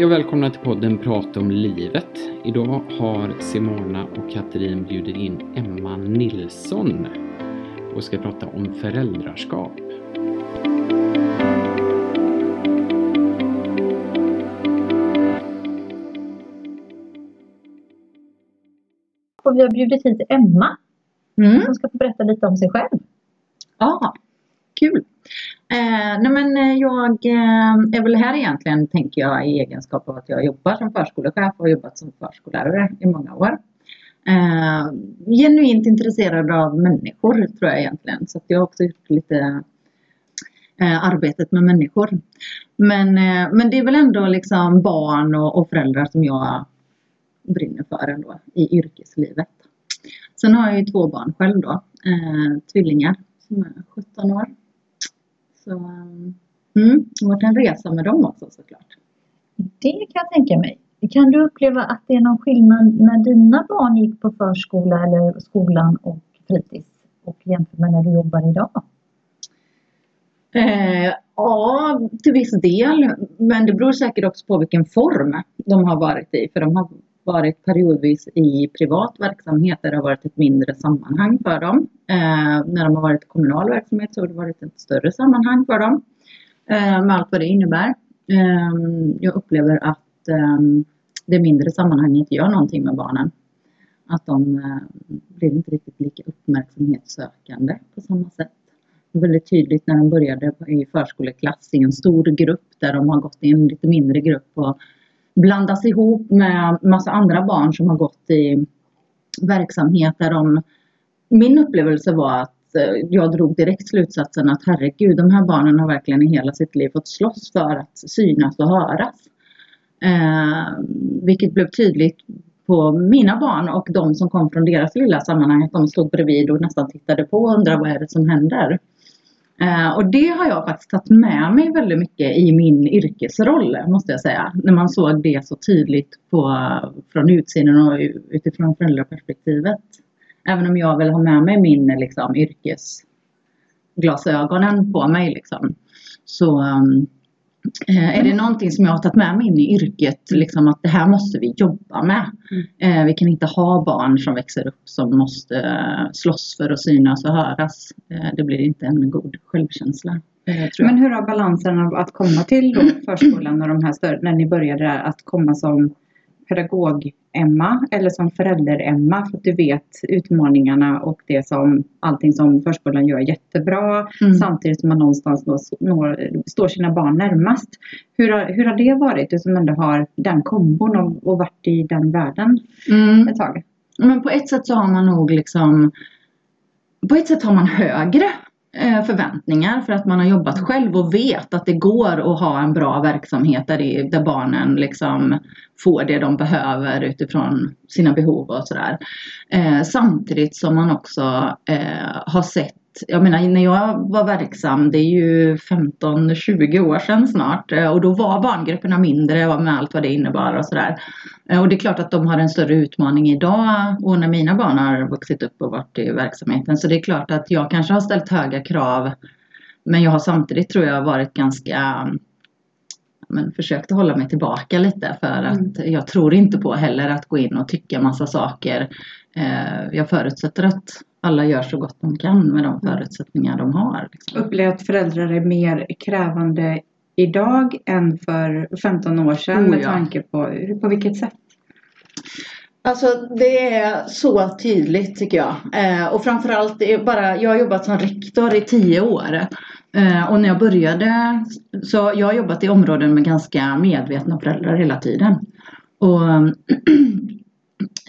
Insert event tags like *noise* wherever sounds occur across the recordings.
Hej och välkomna till podden Prata om livet. Idag har Simona och Katrin bjudit in Emma Nilsson och ska prata om föräldraskap. Och vi har bjudit hit Emma Mm. som ska få berätta lite om sig själv. Ja, kul. Eh, nej men eh, jag eh, är väl här egentligen, tänker jag, i egenskap av att jag jobbar som förskolechef och har jobbat som förskollärare i många år. Eh, genuint intresserad av människor, tror jag egentligen. Så att jag har också gjort lite eh, arbetet med människor. Men, eh, men det är väl ändå liksom barn och, och föräldrar som jag brinner för ändå i yrkeslivet. Sen har jag ju två barn själv då, eh, tvillingar som är 17 år. Så mm, det har varit en resa med dem också såklart. Det kan jag tänka mig. Kan du uppleva att det är någon skillnad när dina barn gick på förskola eller skolan och fritids och jämfört med när du jobbar idag? Eh, ja, till viss del. Men det beror säkert också på vilken form de har varit i. För de har varit periodvis i privat verksamhet där det har varit ett mindre sammanhang för dem. Eh, när de har varit i kommunal verksamhet så har det varit ett större sammanhang för dem. Eh, med allt vad det innebär. Eh, jag upplever att eh, det mindre sammanhanget gör någonting med barnen. Att de eh, blir inte riktigt lika uppmärksamhetssökande på samma sätt. Väldigt tydligt när de började i förskoleklass i en stor grupp där de har gått i en lite mindre grupp och blandas ihop med massa andra barn som har gått i verksamhet där de Min upplevelse var att eh, jag drog direkt slutsatsen att herregud, de här barnen har verkligen i hela sitt liv fått slåss för att synas och höras. Eh, vilket blev tydligt på mina barn och de som kom från deras lilla sammanhang, att de stod bredvid och nästan tittade på och undrade vad är det som händer. Eh, och det har jag faktiskt tagit med mig väldigt mycket i min yrkesroll, måste jag säga. När man såg det så tydligt på, från utsidan och utifrån föräldraperspektivet. Även om jag vill ha med mig min liksom, yrkesglasögonen på mig. Liksom. Så um, är det någonting som jag har tagit med mig in i yrket, liksom, att det här måste vi jobba med. Eh, vi kan inte ha barn som växer upp som måste eh, slåss för att synas och höras. Eh, det blir inte en god självkänsla. eh. Men hur har balansen av att komma till då *clears throat* förskolan och de här större, när ni började där, att komma som pedagog-Emma eller som förälder-Emma för att du vet utmaningarna och det som allting som förskolan gör jättebra Mm. samtidigt som man någonstans då når, står sina barn närmast. Hur har, hur har det varit, du som ändå har den kombon och, och varit i den världen Mm. ett tag? Men på ett sätt så har man nog liksom På ett sätt har man högre förväntningar för att man har jobbat själv och vet att det går att ha en bra verksamhet där, det, där barnen liksom får det de behöver utifrån sina behov och sådär. Eh, samtidigt som man också eh, har sett jag menar när jag var verksam, det är ju 15-20 år sedan snart eh, och då var barngrupperna mindre med allt vad det innebar och sådär. Eh, Och det är klart att de har en större utmaning idag och när mina barn har vuxit upp och varit i verksamheten så det är klart att jag kanske har ställt höga krav men jag har samtidigt tror jag varit ganska men försökt hålla mig tillbaka lite för att jag tror inte på heller att gå in och tycka massa saker. Eh, Jag förutsätter att alla gör så gott de kan med de förutsättningar de har. liksom. Upplever att föräldrar är mer krävande idag än för 15 år sedan Oh, med ja. tanke på, på vilket sätt? Alltså det är så tydligt tycker jag. Eh, och framförallt, är bara, jag har jobbat som rektor i tio år. Eh, och när jag började, så jag har jobbat i områden med ganska medvetna föräldrar hela tiden. Och *clears throat*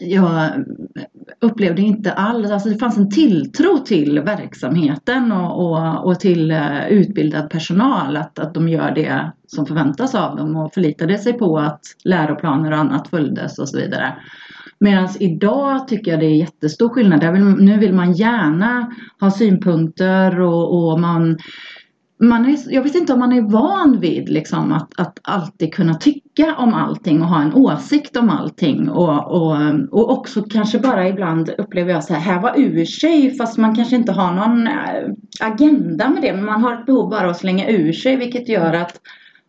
jag upplevde inte alls, alltså det fanns en tilltro till verksamheten och, och, och till eh, utbildad personal, att, att de gör det som förväntas av dem och förlitade sig på att läroplaner och annat följdes och så vidare. Medan idag tycker jag det är jättestor skillnad. Vill, nu vill man gärna ha synpunkter och, och man, man är, jag vet inte om man är van vid liksom att, att alltid kunna tycka om allting och ha en åsikt om allting. Och, och, och också kanske bara ibland upplever jag så här, här var ur sig fast man kanske inte har någon eh, agenda med det. Men man har ett behov bara att slänga ur sig vilket gör att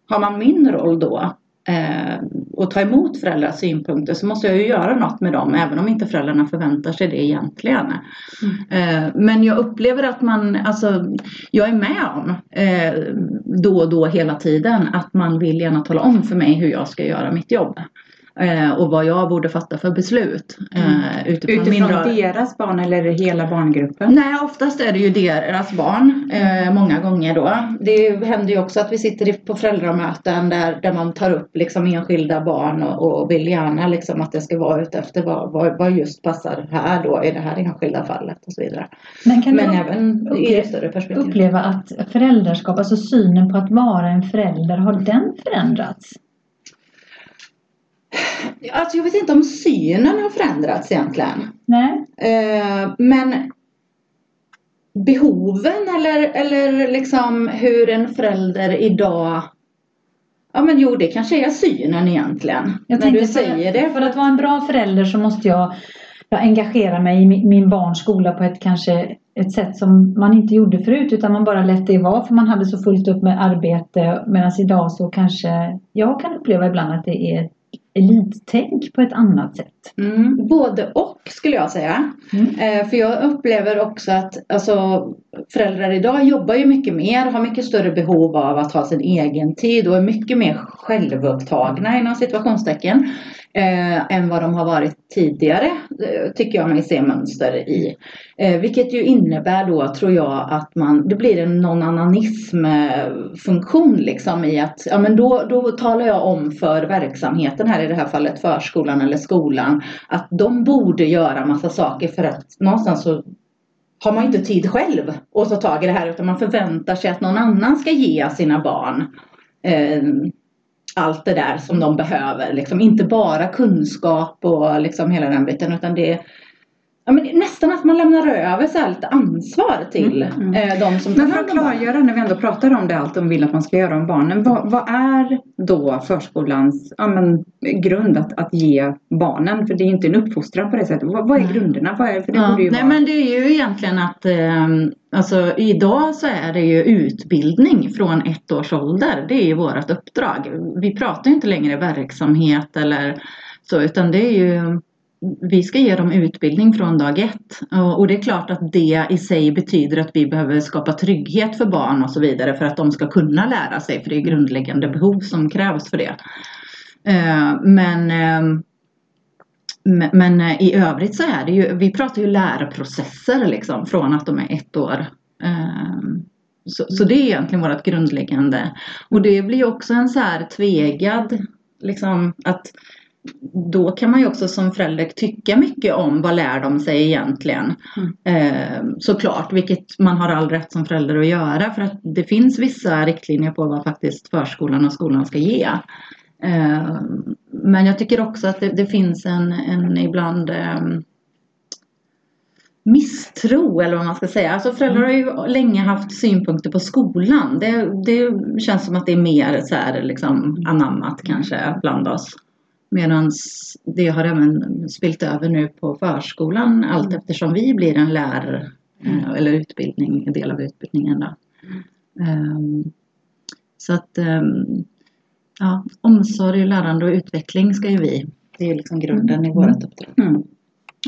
har man min roll då och ta emot föräldrars synpunkter så måste jag ju göra något med dem även om inte föräldrarna förväntar sig det egentligen. Eh, men jag upplever att man, alltså jag är med om eh, då och då hela tiden att man vill gärna tala om för mig hur jag ska göra mitt jobb. Eh, och vad jag borde fatta för beslut. Eh, utifrån, Utifrån min deras barn eller hela barngruppen? Nej, oftast är det ju deras barn. Eh, många gånger då. Det händer ju också att vi sitter på föräldramöten där, där man tar upp liksom enskilda barn och, och vill gärna liksom att det ska vara utefter vad, vad, vad just passar här då i det här enskilda fallet och så vidare. Men kan Men du även i det större perspektivet. uppleva att föräldraskap, alltså synen på att vara en förälder, har den förändrats? Alltså jag vet inte om synen har förändrats egentligen. Nej? Eh, men behoven eller, eller liksom hur en förälder idag Ja men jo det kanske är synen egentligen. Jag när du säger för, det. För att vara en bra förälder så måste jag, jag engagera mig i min, min barns skola på ett kanske ett sätt som man inte gjorde förut utan man bara lät det vara för man hade så fullt upp med arbete medan idag så kanske jag kan uppleva ibland att det är elittänk på ett annat sätt. Mm, både och skulle jag säga. Mm. Eh, för jag upplever också att alltså, föräldrar idag jobbar ju mycket mer, har mycket större behov av att ha sin egen tid och är mycket mer självupptagna inom situationstecken. Eh, än vad de har varit tidigare, eh, tycker jag mig se mönster i. Eh, vilket ju innebär då, tror jag, att man, det blir en non-ananism-funktion liksom i att, ja men då, då talar jag om för verksamheten här i det här fallet förskolan eller skolan att de borde göra massa saker för att någonstans så har man inte tid själv att ta tag i det här utan man förväntar sig att någon annan ska ge sina barn eh, allt det där som de behöver. Liksom. Inte bara kunskap och liksom hela den biten utan det är ja, men nästan att man lämnar över så här lite ansvar till Mm, mm. eh, de som tar Men för hand att klargöra när vi ändå pratar om det allt de vill att man ska göra om barnen. Vad, vad är då förskolans ja, men, grund att, att ge barnen? För det är ju inte en uppfostran på det sättet. Vad, vad är grunderna? Vad är, för det Ja, ju nej vara... men det är ju egentligen att eh, alltså idag så är det ju utbildning från ett års ålder. Det är ju vårt uppdrag. Vi pratar ju inte längre verksamhet eller så utan det är ju vi ska ge dem utbildning från dag ett och, det är klart att det i sig betyder att vi behöver skapa trygghet för barn och så vidare för att de ska kunna lära sig för det är grundläggande behov som krävs för det. Eh, ehm, men men, eh, i övrigt så är det ju, vi pratar ju lärprocesser liksom från att de är ett år. Ehm, så, så det är egentligen vårt grundläggande. Och det blir också en så här tvegad, liksom att då kan man ju också som förälder tycka mycket om vad lär de sig egentligen. Mm. Ehm, såklart, vilket man har all rätt som förälder att göra för att det finns vissa riktlinjer på vad faktiskt förskolan och skolan ska ge. Ehm, men jag tycker också att det, det finns en, en ibland ehm, misstro eller vad man ska säga. Alltså föräldrar har ju länge haft synpunkter på skolan. Det, det känns som att det är mer så här liksom anammat kanske bland oss. Medan det har även spilt över nu på förskolan allt eftersom vi blir en lär eh, eller utbildning, en del av utbildningen. Då. Ehm, så att ehm, ja, omsorg, lärande och utveckling ska ju vi. Det är liksom grunden i vårt uppdrag. Mm.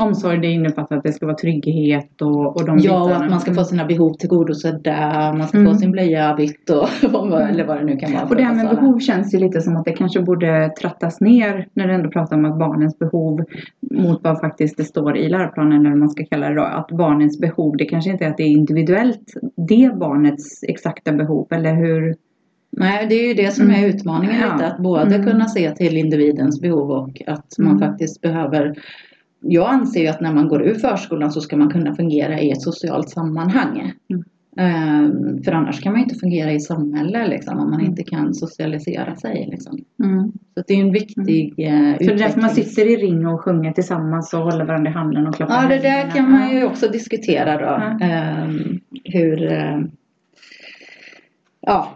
Omsorg det innefattar att det ska vara trygghet och, och de Ja, och bitarna. att man ska få sina behov tillgodosedda, man ska Mm. få sin blöja bytt och *laughs* vad- eller vad det nu kan vara. Och det här med alla. behov känns ju lite som att det kanske borde trattas ner när du ändå pratar om att barnens behov mot vad faktiskt det står i läroplanen eller man ska kalla det då. Att barnens behov, det kanske inte är att det är individuellt det barnets exakta behov eller hur? Nej, det är ju det som är Mm. utmaningen Ja. lite, att både Mm. kunna se till individens behov och att man Mm. faktiskt behöver jag anser ju att när man går ur förskolan så ska man kunna fungera i ett socialt sammanhang. Mm. Ehm, för annars kan man inte fungera i samhället liksom, om man Mm. inte kan socialisera sig. Liksom. Mm. Så det är en viktig eh, För det är därför man sitter i ring och sjunger tillsammans och håller varandra i handen och klappar Ja, det där kan man ju också diskutera då. Ja. Ehm, hur... eh, ja.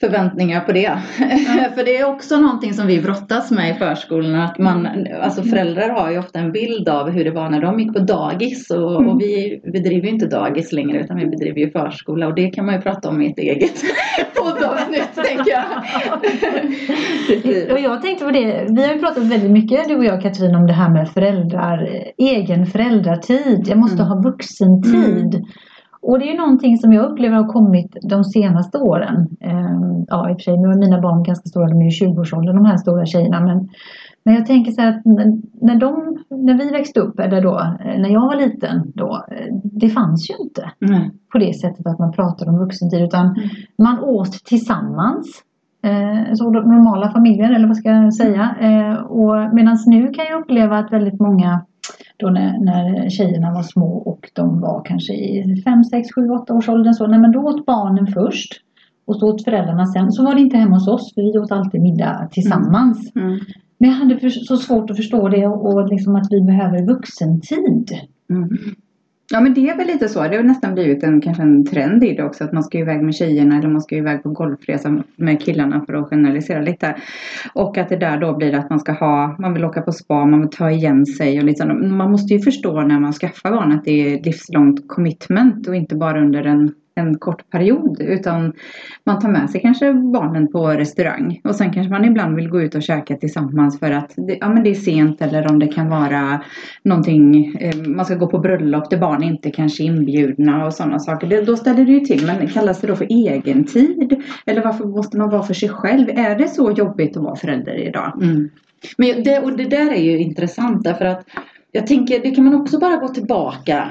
Förväntningar på det. *laughs* För det är också någonting som vi brottas med i förskolorna. Att man, alltså föräldrar har ju ofta en bild av hur det var när de gick på dagis. Och, Mm. och vi bedriver ju inte dagis längre utan vi bedriver ju förskola. Och det kan man ju prata om i ett eget *laughs* poddavsnitt tänker jag. *laughs* Och jag tänkte på det, vi har ju pratat väldigt mycket du och jag Katrin om det här med föräldrar, egen föräldratid. Jag måste Mm. ha vuxentid. Och det är ju någonting som jag upplever har kommit de senaste åren. Ehm, ja i och för sig, nu är mina barn ganska stora, de är ju 20-årsåldern de här stora tjejerna. Men, men jag tänker så här att när, de, när vi växte upp, eller då, eh, när jag var liten då, eh, det fanns ju inte Nej. på det sättet att man pratar om vuxentid utan man åt tillsammans. Eh, så normala familjer eller vad ska jag säga. Eh, och Medan nu kan jag uppleva att väldigt många då när, när tjejerna var små och de var kanske i 5, 6, 7, 8 års åldern så, nej men då åt barnen först. Och så åt föräldrarna sen. Så var det inte hemma hos oss för vi åt alltid middag tillsammans. Mm. Men jag hade för, så svårt att förstå det och, och liksom att vi behöver vuxentid. Mm. Ja men det är väl lite så. Det har nästan blivit en, kanske en trend i det också. Att man ska iväg med tjejerna eller man ska iväg på golfresa med killarna för att generalisera lite. Och att det där då blir att man ska ha, man vill åka på spa, man vill ta igen sig och liksom. Man måste ju förstå när man skaffar barn att det är livslångt commitment och inte bara under en en kort period utan man tar med sig kanske barnen på restaurang och sen kanske man ibland vill gå ut och käka tillsammans för att det, ja, men det är sent eller om det kan vara någonting, eh, man ska gå på bröllop där barn inte kanske är inbjudna och sådana saker. Det, då ställer det ju till men kallas det då för egen tid? Eller varför måste man vara för sig själv? Är det så jobbigt att vara förälder idag? Mm. Men det, och det där är ju intressant därför att jag tänker det kan man också bara gå tillbaka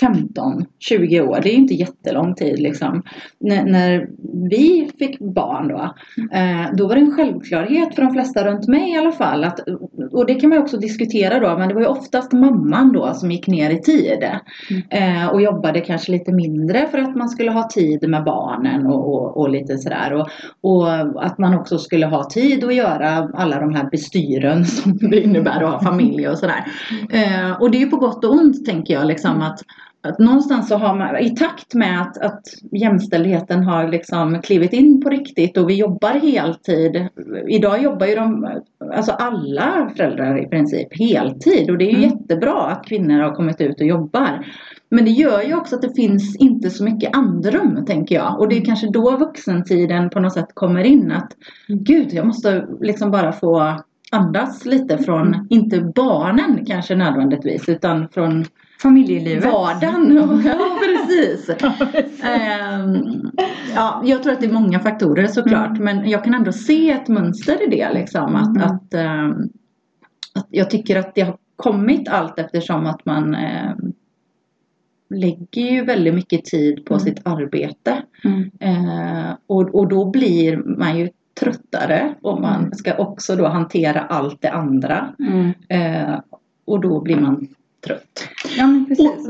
15-20 år, det är ju inte jättelång tid liksom. När, när vi fick barn då, eh, då var det en självklarhet för de flesta runt mig i alla fall. Att, och det kan man ju också diskutera då, men det var ju oftast mamman då som gick ner i tid. Eh, och jobbade kanske lite mindre för att man skulle ha tid med barnen och, och, och lite sådär. Och, och att man också skulle ha tid att göra alla de här bestyren som det innebär att ha familj och sådär. Eh, och det är ju på gott och ont tänker jag liksom att att någonstans så har man, i takt med att, att jämställdheten har liksom klivit in på riktigt och vi jobbar heltid. Idag jobbar ju de, alltså alla föräldrar i princip heltid och det är ju Mm. jättebra att kvinnor har kommit ut och jobbar. Men det gör ju också att det finns inte så mycket andrum tänker jag. Och det är kanske då vuxentiden på något sätt kommer in att gud jag måste liksom bara få andas lite från, inte barnen kanske nödvändigtvis utan från Familjelivet? vardagen. *laughs* *laughs* *laughs* Ja, precis. Ehm, ja, jag tror att det är många faktorer såklart. Men jag kan ändå se ett mönster i det. Liksom, att, Mm. att, ehm, att jag tycker att det har kommit allt eftersom att man ehm, lägger ju väldigt mycket tid på Mm. sitt arbete. Mm. Eh, och, och då blir man ju tröttare och man Mm. ska också då hantera allt det andra. Mm. Eh, och då blir man trött. Ja men precis.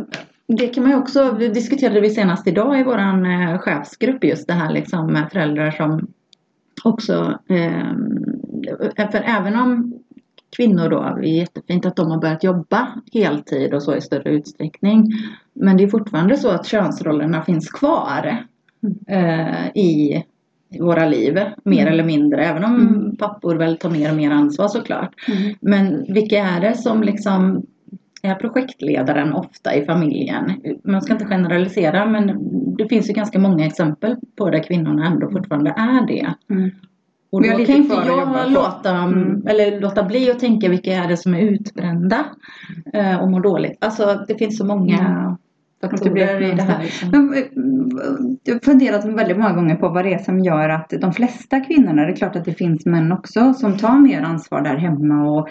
Och det kan man ju också, det diskuterade vi senast idag i våran eh, chefsgrupp just det här liksom med föräldrar som också, eh, för även om kvinnor då, det är jättefint att de har börjat jobba heltid och så i större utsträckning. Men det är fortfarande så att könsrollerna finns kvar eh, i våra liv, mer Mm. eller mindre. Även om Mm. pappor väl tar mer och mer ansvar såklart. Mm. Men vilka är det som liksom projektledaren ofta i familjen? Man ska inte generalisera men det finns ju ganska många exempel på där kvinnorna ändå fortfarande är det. Mm. Och då kan inte jag låta, Mm. eller låta bli att tänka vilka är det som är utbrända eh, och mår dåligt. Alltså det finns så många Faktorer i det här. Liksom. Eh, Jag har funderat väldigt många gånger på vad det är som gör att de flesta kvinnorna, det är klart att det finns män också, som tar mer ansvar där hemma och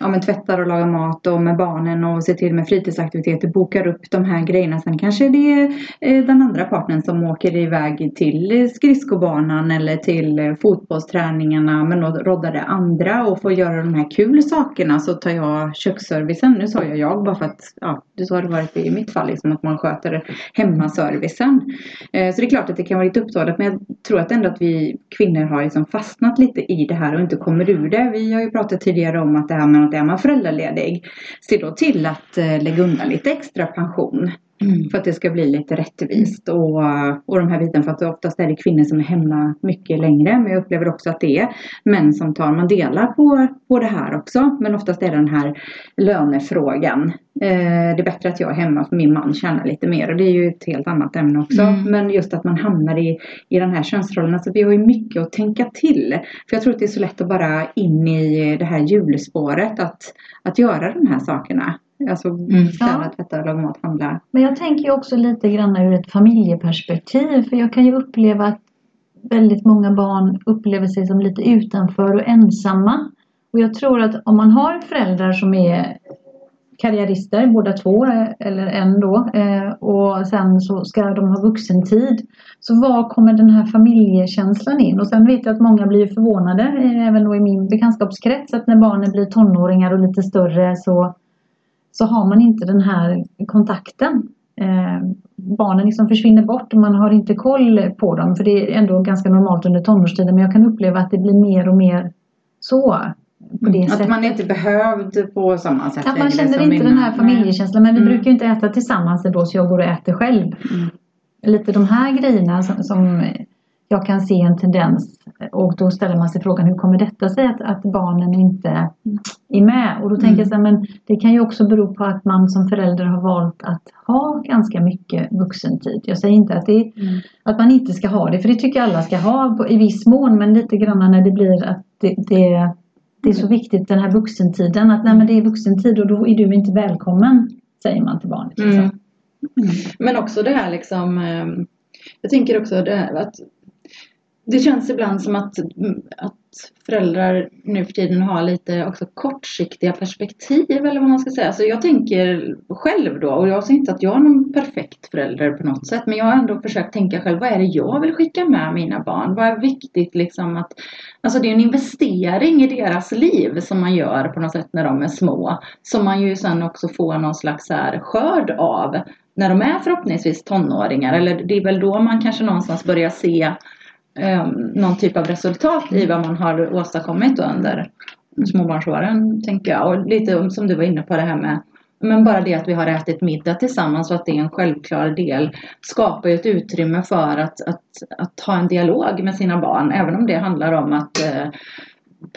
ja, men tvättar och lagar mat och med barnen och ser till med fritidsaktiviteter, bokar upp de här grejerna. Sen kanske det är eh, den andra partnern som åker iväg till skridskobanan eller till eh, fotbollsträningarna men då roddar det andra och får göra de här kul sakerna så tar jag köksservicen. Nu sa jag jag bara för att ja, så har det varit i mitt fall liksom att man sköter hemmaservicen. Eh, så det är klart att det kan vara lite upptalat men jag tror att ändå att vi kvinnor har liksom fastnat lite i det här och inte kommer ur det. Vi har ju pratat tidigare om att det här med att är man föräldraledig, se då till att eh, lägga undan lite extra pension. Mm. *clears throat* För att det ska bli lite rättvist och, och de här bitarna för att oftast är det kvinnor som är hemma mycket längre. Men jag upplever också att det är män som tar, man delar på, på det här också. Men oftast är det den här lönefrågan. Eh, det är bättre att jag är hemma för min man tjänar lite mer och det är ju ett helt annat ämne också. Mm. Men just att man hamnar i, i den här könsrollen. Alltså vi har ju mycket att tänka till. För jag tror att det är så lätt att bara in i det här hjulspåret att, att göra de här sakerna. Alltså mm. städa, tvätta, laga mat, handla. Men jag tänker också lite grann ur ett familjeperspektiv. För jag kan ju uppleva att väldigt många barn upplever sig som lite utanför och ensamma. Och jag tror att om man har föräldrar som är karriärister, båda två eller en då eh, och sen så ska de ha vuxentid. Så var kommer den här familjekänslan in? Och sen vet jag att många blir förvånade, eh, även då i min bekantskapskrets, att när barnen blir tonåringar och lite större så så har man inte den här kontakten. Eh, barnen liksom försvinner bort och man har inte koll på dem för det är ändå ganska normalt under tonårstiden men jag kan uppleva att det blir mer och mer så. Mm, att man inte behövd på samma sätt. Att man känner inte innan. den här familjekänslan men vi mm. brukar inte äta tillsammans då så jag går och äter själv. Mm. Lite de här grejerna som, som jag kan se en tendens och då ställer man sig frågan hur kommer detta sig att, att barnen inte är med? Och då tänker mm. jag så här, men det kan ju också bero på att man som förälder har valt att ha ganska mycket vuxentid. Jag säger inte att, det, mm. att man inte ska ha det, för det tycker alla ska ha i viss mån, men lite grann när det blir att det, det, det är så viktigt den här vuxentiden, att nej men det är vuxentid och då är du inte välkommen, säger man till barnet. Liksom. Mm. Men också det här liksom ehm, jag tänker också att det känns ibland som att, mm, att föräldrar nu för tiden har lite också kortsiktiga perspektiv eller vad man ska säga. Så jag tänker själv då, och jag säger inte att jag är någon perfekt förälder på något sätt, men jag har ändå försökt tänka själv, vad är det jag vill skicka med mina barn? Vad är viktigt liksom att, alltså det är en investering i deras liv som man gör på något sätt när de är små, som man ju sen också får någon slags här skörd av när de är förhoppningsvis tonåringar, eller det är väl då man kanske någonstans börjar se eh, någon typ av resultat i vad man har åstadkommit under småbarnsåren, tänker jag. Och lite som du var inne på det här med men bara det att vi har ätit middag tillsammans och att det är en självklar del skapar ju ett utrymme för att, att, att ha en dialog med sina barn. Även om det handlar om att eh,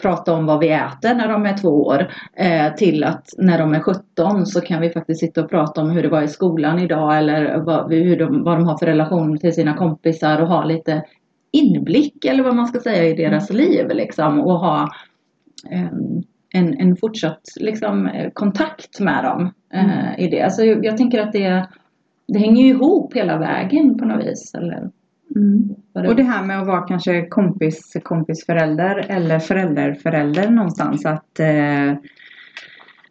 prata om vad vi äter när de är två år eh, till att när de är 17 så kan vi faktiskt sitta och prata om hur det var i skolan idag eller vad, hur de, vad de har för relation till sina kompisar och ha lite inblick eller vad man ska säga i deras mm. liv liksom och ha um, en, en fortsatt liksom, kontakt med dem uh, mm. i det. Alltså, jag, jag, tänker att det, det hänger ju ihop hela vägen på något vis. Eller, mm. Och det här med att vara kanske kompis, kompisförälder eller förälderförälder någonstans. Att uh,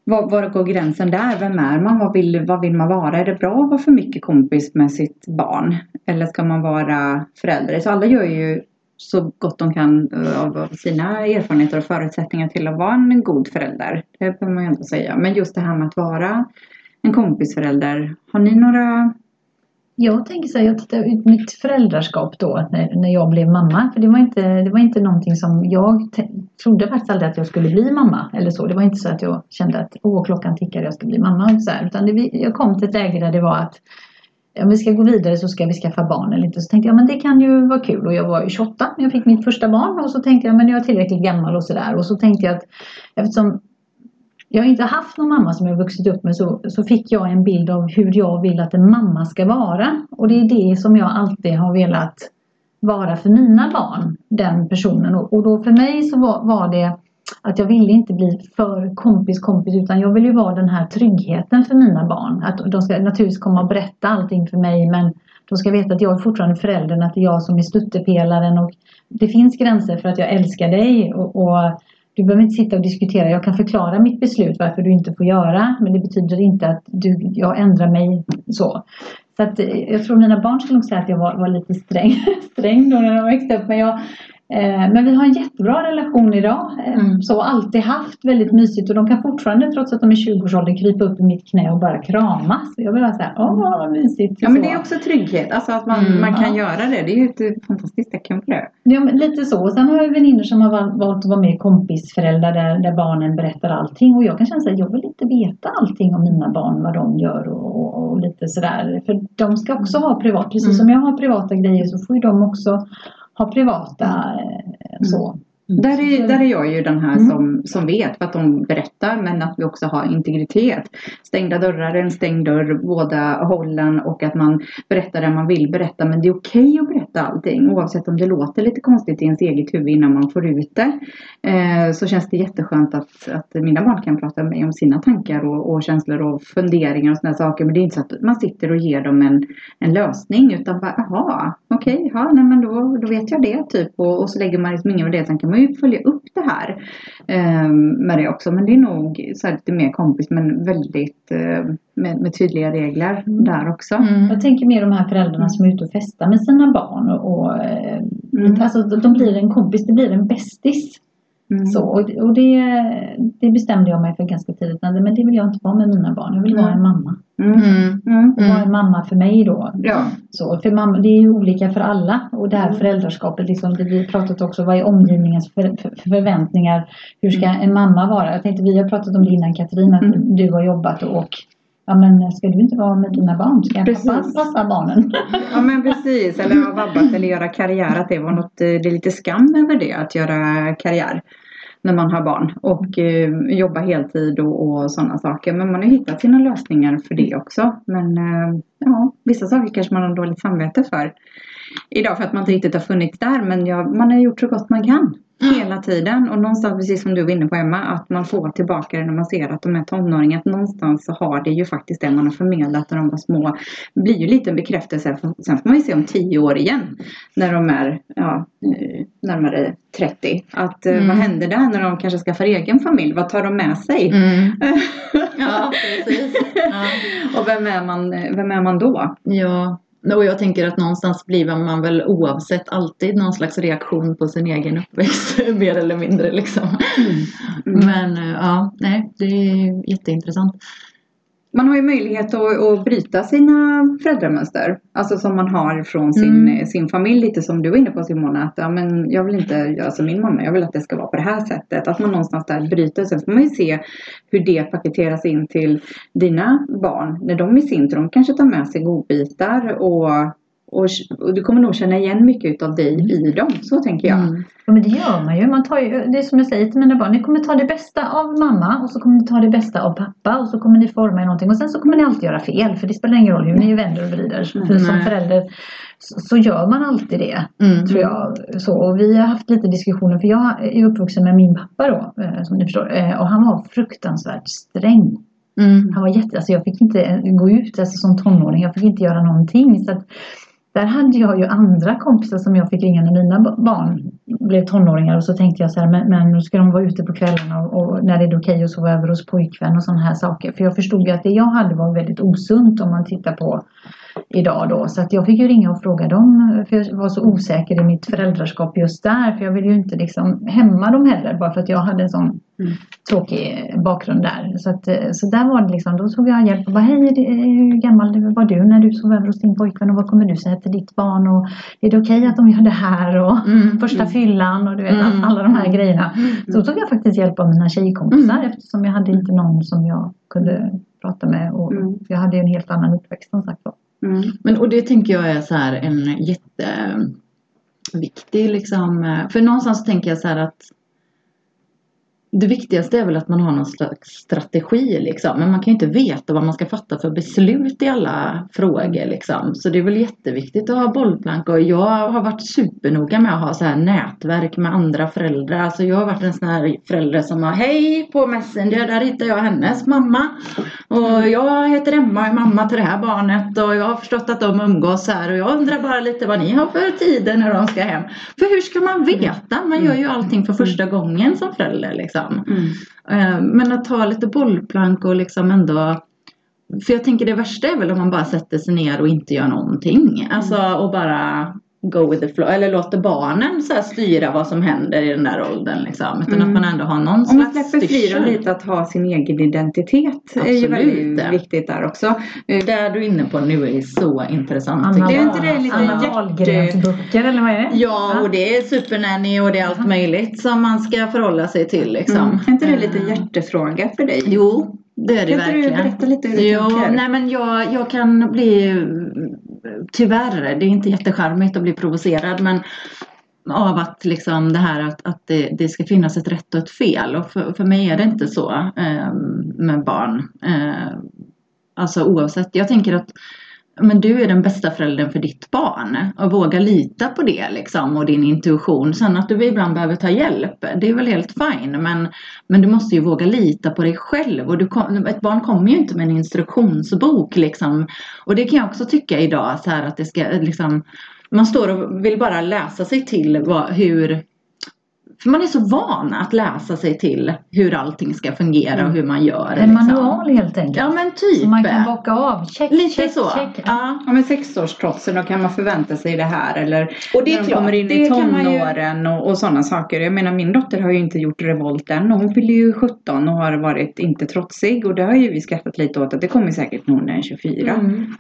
var, var går gränsen där? Vem är man? Vad vill, vad vill man vara? Är det bra att vara för mycket kompis med sitt barn? Eller ska man vara förälder? Så alla gör ju så gott de kan eh, av sina erfarenheter och förutsättningar till att vara en god förälder. Det behöver man ju ändå säga. Men just det här med att vara en kompisförälder. Har ni några jag tänker så här, jag tittar ut mitt föräldraskap då när, när jag blev mamma. För det var inte, det var inte någonting som jag trodde faktiskt aldrig att jag skulle bli mamma. Eller så. Det var inte så att jag kände att åh klockan tickar jag ska bli mamma. Så här. Utan det, jag kom till ett läge där det var att om vi ska gå vidare så ska vi skaffa barn eller inte. Så tänkte jag men det kan ju vara kul. Och jag var 28 när jag fick mitt första barn. Och så tänkte jag men jag är tillräckligt gammal och sådär. Och så tänkte jag att eftersom jag har inte haft någon mamma som jag vuxit upp med så, så fick jag en bild av hur jag vill att en mamma ska vara. Och det är det som jag alltid har velat vara för mina barn, den personen. Och, och då för mig så var, var, det att jag ville inte bli för kompis kompis utan jag vill ju vara den här tryggheten för mina barn. Att de ska naturligtvis komma och berätta allting för mig men de ska veta att jag är fortfarande föräldern, att det är jag som är stöttepelaren och det finns gränser för att jag älskar dig och, och du behöver inte sitta och diskutera. Jag kan förklara mitt beslut varför du inte får göra. Men det betyder inte att du, jag ändrar mig så. Så att, eh, jag tror mina barn skulle nog säga att jag var, var lite sträng, *laughs* sträng då när de växte upp. Men jag, men vi har en jättebra relation idag. Eh, Mm. Så alltid haft väldigt mysigt och de kan fortfarande trots att de är 20-årsåldern krypa upp i mitt knä och bara kramas. Jag vill bara säga, åh vad mysigt. Ja men det är också trygghet, alltså att man, Mm. man kan Ja. göra det. Det är ju ett fantastiskt tecken på det. Ja, men lite så. Och Sen har jag vänner som har val- valt att vara med kompisföräldrar där, där barnen berättar allting. Och jag kan känna att jag vill inte veta allting om mina barn, vad de gör och, och, och lite sådär. För de ska också ha privat. Precis Mm. som jag har privata grejer så får ju de också ha privata mm. så. Där är, där är jag ju den här Mm. som, som vet att de berättar men att vi också har integritet. Stängda dörrar är en stängd dörr båda hållen och att man berättar det man vill berätta men det är okej att berätta allting oavsett om det låter lite konstigt i ens eget huvud innan man får ut det. Eh, så känns det jätteskönt att, att mina barn kan prata med mig om sina tankar och, och känslor och funderingar och sådana saker men det är inte så att man sitter och ger dem en, en lösning utan bara jaha okej, ja nej men då, då vet jag det typ och, och så lägger man liksom ingen värdering sen kan man ju följa upp det här eh, med det också men det är nog så här lite mer kompis men väldigt eh, med, med tydliga regler Mm. där också. Mm. Jag tänker mer de här föräldrarna som är ute och festar med sina barn. Och, och, eh, Mm. alltså, de blir en kompis, det blir en bästis. Mm. Så, och och det, det bestämde jag mig för ganska tidigt. Men det vill jag inte vara med mina barn. Jag vill vara en mamma. Mm. Mm. Mm. Och vara en mamma för mig då. Ja. Så, för mamma, det är ju olika för alla. Och det här Mm. föräldraskapet, liksom, det vi har pratat också, vad är omgivningens för, för, förväntningar? Hur ska en mamma vara? Jag tänkte, vi har pratat om det innan Katrin, att Mm. du har jobbat och Ja men ska du inte vara med dina barn? Ska Precis. pappa passa barnen? *laughs* Ja men precis, eller ha vabbat eller göra karriär, att det var något, eh, det är lite skam över det att göra karriär när man har barn och eh, jobba heltid och, och sådana saker. Men man har hittat sina lösningar för det också. Men eh, ja, vissa saker kanske man har dåligt samvete för idag för att man inte riktigt har funnits där. Men ja, man har gjort så gott man kan hela tiden och någonstans precis som du var inne på Emma att man får tillbaka det när man ser att de är tonåringar. Att någonstans så har det ju faktiskt det man har förmedlat när de var små. Det blir ju lite en bekräftelse. Sen får man ju se om tio år igen när de är ja, eh, närmare 30. Att eh, Mm. vad händer där när de kanske skaffar egen familj? Vad tar de med sig? Mm. *laughs* Ja, precis. Ja. och vem är, man, vem är man då? Ja, och jag tänker att någonstans blir man väl oavsett alltid någon slags reaktion på sin egen uppväxt, *laughs* mer eller mindre liksom. Mm. Men eh, ja, nej, det är jätteintressant. Man har ju möjlighet att, att bryta sina föräldramönster. Alltså som man har från sin, Mm. sin familj. Lite som du var inne på Simona. Att ja, men jag vill inte göra som min mamma. Jag vill att det ska vara på det här sättet. Att man någonstans där bryter. Sen får man ju se hur det paketeras in till dina barn. När de i sin tur de kanske tar med sig godbitar. Och, och, och du kommer nog känna igen mycket av dig i dem. Så tänker jag. Mm. Ja, men det gör man ju. Man tar ju. Det är som jag säger till mina barn. Ni kommer ta det bästa av mamma och så kommer ni ta det bästa av pappa och så kommer ni forma er någonting. Och sen så kommer ni alltid göra fel. För det spelar ingen roll hur ni vänder och vrider. För som Nej. förälder så, så gör man alltid det. Mm. Tror jag. Så, och vi har haft lite diskussioner. För jag är uppvuxen med min pappa då. eh, Som ni förstår. Eh, Och han var fruktansvärt sträng. Mm. Han var jätte, alltså jag fick inte gå ut alltså som tonåring. Jag fick inte göra någonting. Så att, där hade jag ju andra kompisar som jag fick ringa när mina barn blev tonåringar. Och så tänkte jag så här, men, men nu ska de vara ute på kvällarna och, och när det är okej att sova över hos pojkvän och sådana här saker. För jag förstod ju att det jag hade var väldigt osunt om man tittar på idag då. Så att jag fick ju ringa och fråga dem. För jag var så osäker i mitt föräldraskap just där. För jag ville ju inte liksom hämma dem heller. Bara för att jag hade en sån Mm. tråkig bakgrund där. Så, att, så där var det liksom. Då tog jag hjälp och bara hej hur gammal var du när du sov över hos din pojkvän och vad kommer du säga till ditt barn och är det okej att de gör det här och Mm. första fyllan och du vet Mm. alla de här grejerna. Så då tog jag faktiskt hjälp av mina tjejkompisar eftersom jag hade inte någon som jag kunde prata med och Mm. jag hade en helt annan uppväxt som sagt var. Mm. Men och det tänker jag är så här en jätteviktig eh, liksom. Eh, för någonstans tänker jag så här att det viktigaste är väl att man har någon slags strategi liksom. Men man kan ju inte veta vad man ska fatta för beslut i alla frågor liksom. Så det är väl jätteviktigt att ha bollplank. Och jag har varit supernoga med att ha så här nätverk med andra föräldrar. Alltså jag har varit en sån här förälder som har Hej på Messenger, där hittar jag hennes mamma. Och jag heter Emma och är mamma till det här barnet. Och jag har förstått att de umgås här. Och jag undrar bara lite vad ni har för tider när de ska hem. För hur ska man veta? Man gör ju allting för första gången som förälder liksom. Mm. Eh, Men att ta lite bollplank och liksom ändå för jag tänker det värsta är väl om man bara sätter sig ner och inte gör någonting. Alltså och bara go with the flow eller låter barnen så här styra vad som händer i den där åldern liksom. Utan Mm. att man ändå har någon Om man slags släpper fri dem lite att ha sin egen identitet är ju Absolut. väldigt viktigt där också. Det du är inne på nu är så intressant. Anna, tycker Det är inte det lite Anna hjärte- Wahlgrens böcker eller vad är det? Ja, och det är supernanny och det är allt möjligt som man ska förhålla sig till liksom. Mm. Är inte det lite Eh, hjärtefråga för dig? Jo, det är det Kan inte du verkligen. berätta lite hur du Jo, tänker? nej men jag, jag kan bli Tyvärr, det är inte jättecharmigt att bli provocerad men av att liksom det här att, att det, det ska finnas ett rätt och ett fel och för, för mig är det inte så eh, med barn. Eh, alltså oavsett, jag tänker att men du är den bästa föräldern för ditt barn och våga lita på det liksom och din intuition. Sen att du ibland behöver ta hjälp, det är väl helt fine men, men du måste ju våga lita på dig själv och du kom, ett barn kommer ju inte med en instruktionsbok liksom. Och det kan jag också tycka idag så här att det ska liksom man står och vill bara läsa sig till vad, hur för man är så van att läsa sig till hur allting ska fungera och hur man gör. En liksom. manual helt enkelt. Ja men typ. Som man kan bocka av. Check, Lite check, så. check. Ja. Ja men sexårstrotsen, då kan man förvänta sig det här eller Och det är när de klart, kommer in i man ju- tonåren och, och sådana saker. Jag menar min dotter har ju inte gjort revolt än. Hon fyller ju 17 och har varit inte trotsig och det har ju vi skrattat lite åt att det kommer säkert när hon är 24. Mm.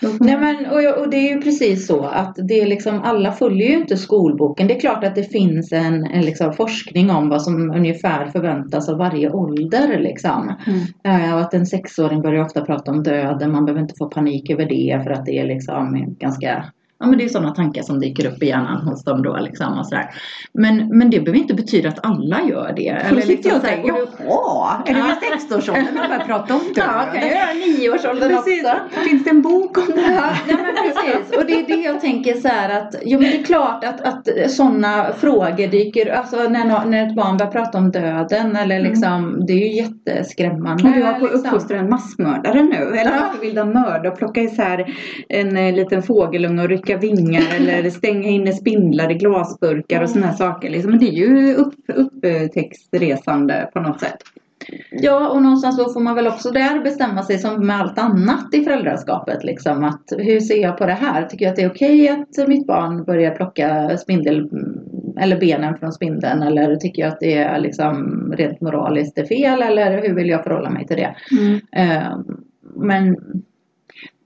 Får Nej men och, och det är ju precis så att det är liksom alla följer ju inte skolboken. Det är klart att det finns en, en liksom forskning om vad som ungefär förväntas av varje ålder liksom. Mm. Eh, och att en sexåring börjar ofta prata om döden. Man behöver inte få panik över det för att det är liksom ganska Ja men det är sådana tankar som dyker upp i hjärnan hos dem då liksom och sådär. Men, men det behöver inte betyda att alla gör det. Jag så här, tänker, och du- jaha, är det Ja. vid sexårsåldern man börjar prata om *laughs* Ja, kan jag göra nioårsåldern Precis. också. Finns det en bok om det här? Ja, men precis. Och det är det jag tänker så här att, jo men det är klart att, att sådana frågor dyker, alltså när, när ett barn börjar prata om döden eller liksom, det är ju jätteskrämmande. Och du har på liksom. uppfostra en massmördare nu. Eller Ja. varför vill de mörda och plocka isär en eh, liten fågelunge och rycka vingar eller stänga in spindlar i glasburkar och sådana här saker. Liksom. Men det är ju upp, upptäcktsresande på något sätt. Ja, och någonstans då får man väl också där bestämma sig som med allt annat i föräldraskapet. Liksom, att hur ser jag på det här? Tycker jag att det är okej att mitt barn börjar plocka spindel eller benen från spindeln? Eller tycker jag att det är liksom rent moraliskt är fel? Eller hur vill jag förhålla mig till det? Eh, men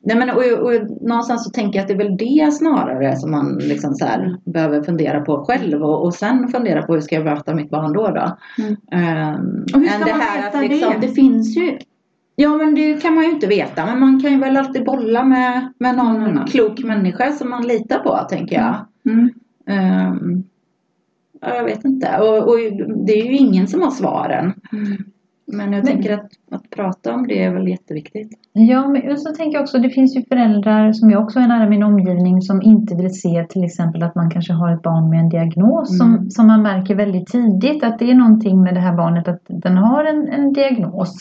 Nej men och, och någonstans så tänker jag att det är väl det snarare som man liksom så här behöver fundera på själv och, och sen fundera på hur ska jag möta mitt barn då då. Mm. Ehm, Och hur ska det man här veta att liksom, det? det finns ju Ja men det kan man ju inte veta men man kan ju väl alltid bolla med, med någon annan. klok människa som man litar på tänker jag. Mm. Ja, jag vet inte och, och det är ju ingen som har svaren. Men jag Men- tänker att, att prata om det är väl jätteviktigt. Ja, men så tänker jag också, det finns ju föräldrar som jag också är nära min omgivning som inte vill se till exempel att man kanske har ett barn med en diagnos Mm. som, som man märker väldigt tidigt att det är någonting med det här barnet att den har en, en diagnos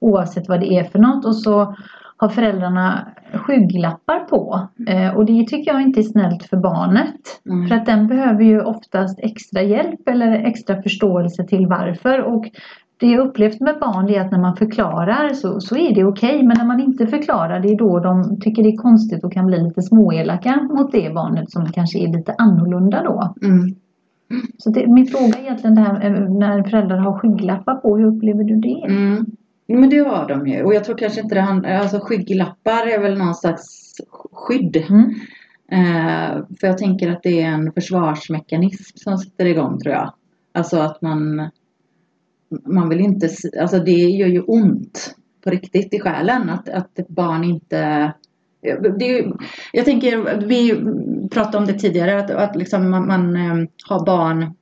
oavsett vad det är för något och så har föräldrarna skygglappar på eh, och det tycker jag inte är snällt för barnet. Mm. För att den behöver ju oftast extra hjälp eller extra förståelse till varför. Och det jag upplevt med barn är att när man förklarar så, så är det okej. men när man inte förklarar det är då de tycker det är konstigt och kan bli lite småelaka mot det barnet som kanske är lite annorlunda då. Mm. Så det, min fråga är egentligen det här eh, när föräldrar har skygglappar på. Hur upplever du det? Mm. Men det har de ju. Och jag tror kanske inte det handlar, alltså skygglappar är väl någon slags skydd. Mm. Eh, för jag tänker att det är en försvarsmekanism som sätter igång tror jag. Alltså att man man vill inte, alltså det gör ju ont på riktigt i själen att, att ett barn inte det är ju, jag tänker, vi pratade om det tidigare att, att liksom man, man ehm, har barn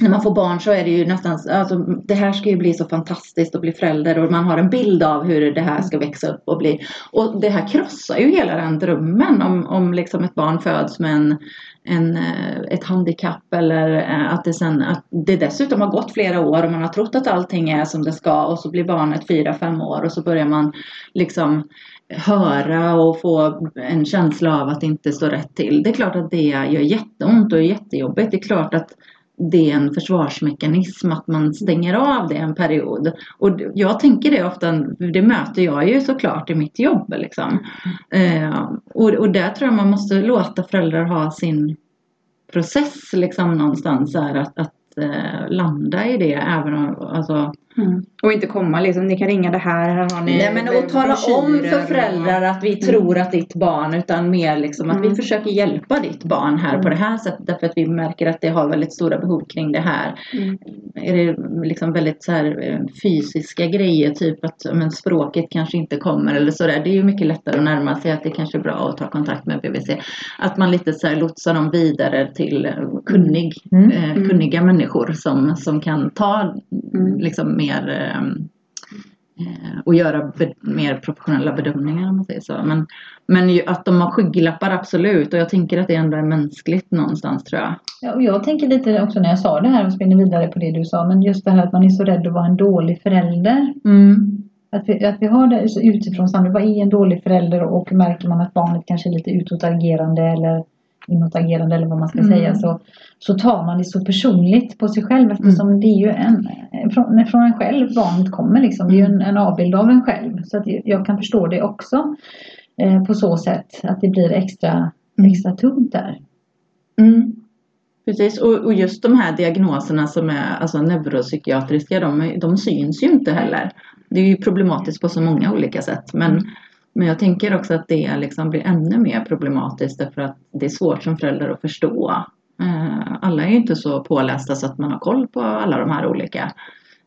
när man får barn så är det ju nästan, alltså det här ska ju bli så fantastiskt att bli förälder och man har en bild av hur det här ska växa upp och bli. Och det här krossar ju hela den drömmen om, om liksom ett barn föds med en, en, eh, ett handikapp eller eh, att det sen, att det dessutom har gått flera år och man har trott att allting är som det ska och så blir barnet fyra, fem år och så börjar man liksom höra och få en känsla av att det inte står rätt till. Det är klart att det gör jätteont och är jättejobbigt. Det är klart att det är en försvarsmekanism att man stänger av det en period. Och jag tänker det ofta, det möter jag ju såklart i mitt jobb liksom. Eh, och, och där tror jag man måste låta föräldrar ha sin process liksom någonstans här att, att eh, landa i det även om, alltså Mm. Och inte komma liksom, ni kan ringa det här, här har ni Nej men och tala om för föräldrar att vi tror att ditt barn utan mer liksom att vi Mm. försöker hjälpa ditt barn här på det här sättet därför att vi märker att det har väldigt stora behov kring det här. Mm. Är det liksom väldigt så här eh, fysiska grejer typ att men språket kanske inte kommer eller sådär. Det är ju mycket lättare att närma sig att det kanske är bra att ta kontakt med BVC. Att man lite så här lotsar dem vidare till eh, kunnig, Mm. eh, Mm. kunniga människor som, som kan ta Mm. liksom mer eh, eh, och göra mer professionella bedömningar om man säger så. Men, men att de har skygglappar absolut och jag tänker att det ändå är mänskligt någonstans tror jag. Ja, och jag tänker lite också när jag sa det här och spinner vidare på det du sa, men just det här att man är så rädd att vara en dålig förälder. Att vi, att vi har det utifrån samhället, vad är en dålig förälder och märker man att barnet kanske är lite utåtagerande eller inåtagerande eller vad man ska Mm. säga så, så tar man det så personligt på sig själv eftersom det är ju en, från, från en själv barnet kommer liksom. Det är ju en, en avbild av en själv. Så att jag kan förstå det också eh, på så sätt att det blir extra, Mm. extra tungt där. Mm. Precis, och, och just de här diagnoserna som är alltså neuropsykiatriska, de, de syns ju inte heller. Det är ju problematiskt på så många olika sätt. Men, men jag tänker också att det liksom blir ännu mer problematiskt därför att det är svårt som förälder att förstå. Eh, Alla är ju inte så pålästa så att man har koll på alla de här olika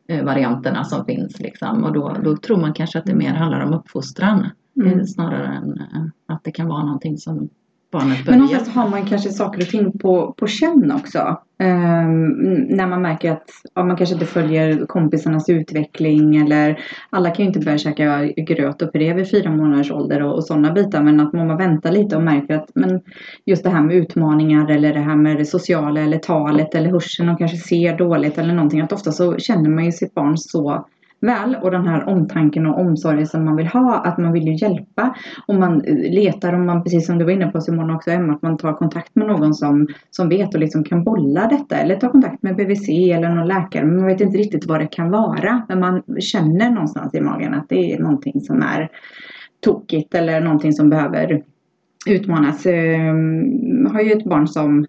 eh, varianterna som finns. Liksom. Och då, då tror man kanske att det mer handlar om uppfostran Mm. eh, snarare än att det kan vara någonting som barnet Men behöver någonstans hjälp har man kanske saker och ting på, på känn också. Ehm, när man märker att ja, man kanske inte följer kompisarnas utveckling eller alla kan ju inte börja käka gröt och puré vid fyra månaders ålder och, och sådana bitar. Men att man väntar lite och märker att men just det här med utmaningar eller det här med det sociala eller talet eller hörseln och kanske ser dåligt eller någonting. Att ofta så känner man ju sitt barn så väl och den här omtanken och omsorgen som man vill ha, att man vill ju hjälpa. Och man eh, letar och man, precis som du var inne på Simon också Emma, att man tar kontakt med någon som, som vet och liksom kan bolla detta. Eller ta kontakt med BVC eller någon läkare. Men man vet inte riktigt vad det kan vara. Men man känner någonstans i magen att det är någonting som är tokigt eller någonting som behöver utmanas. Ehm, jag har ju ett barn som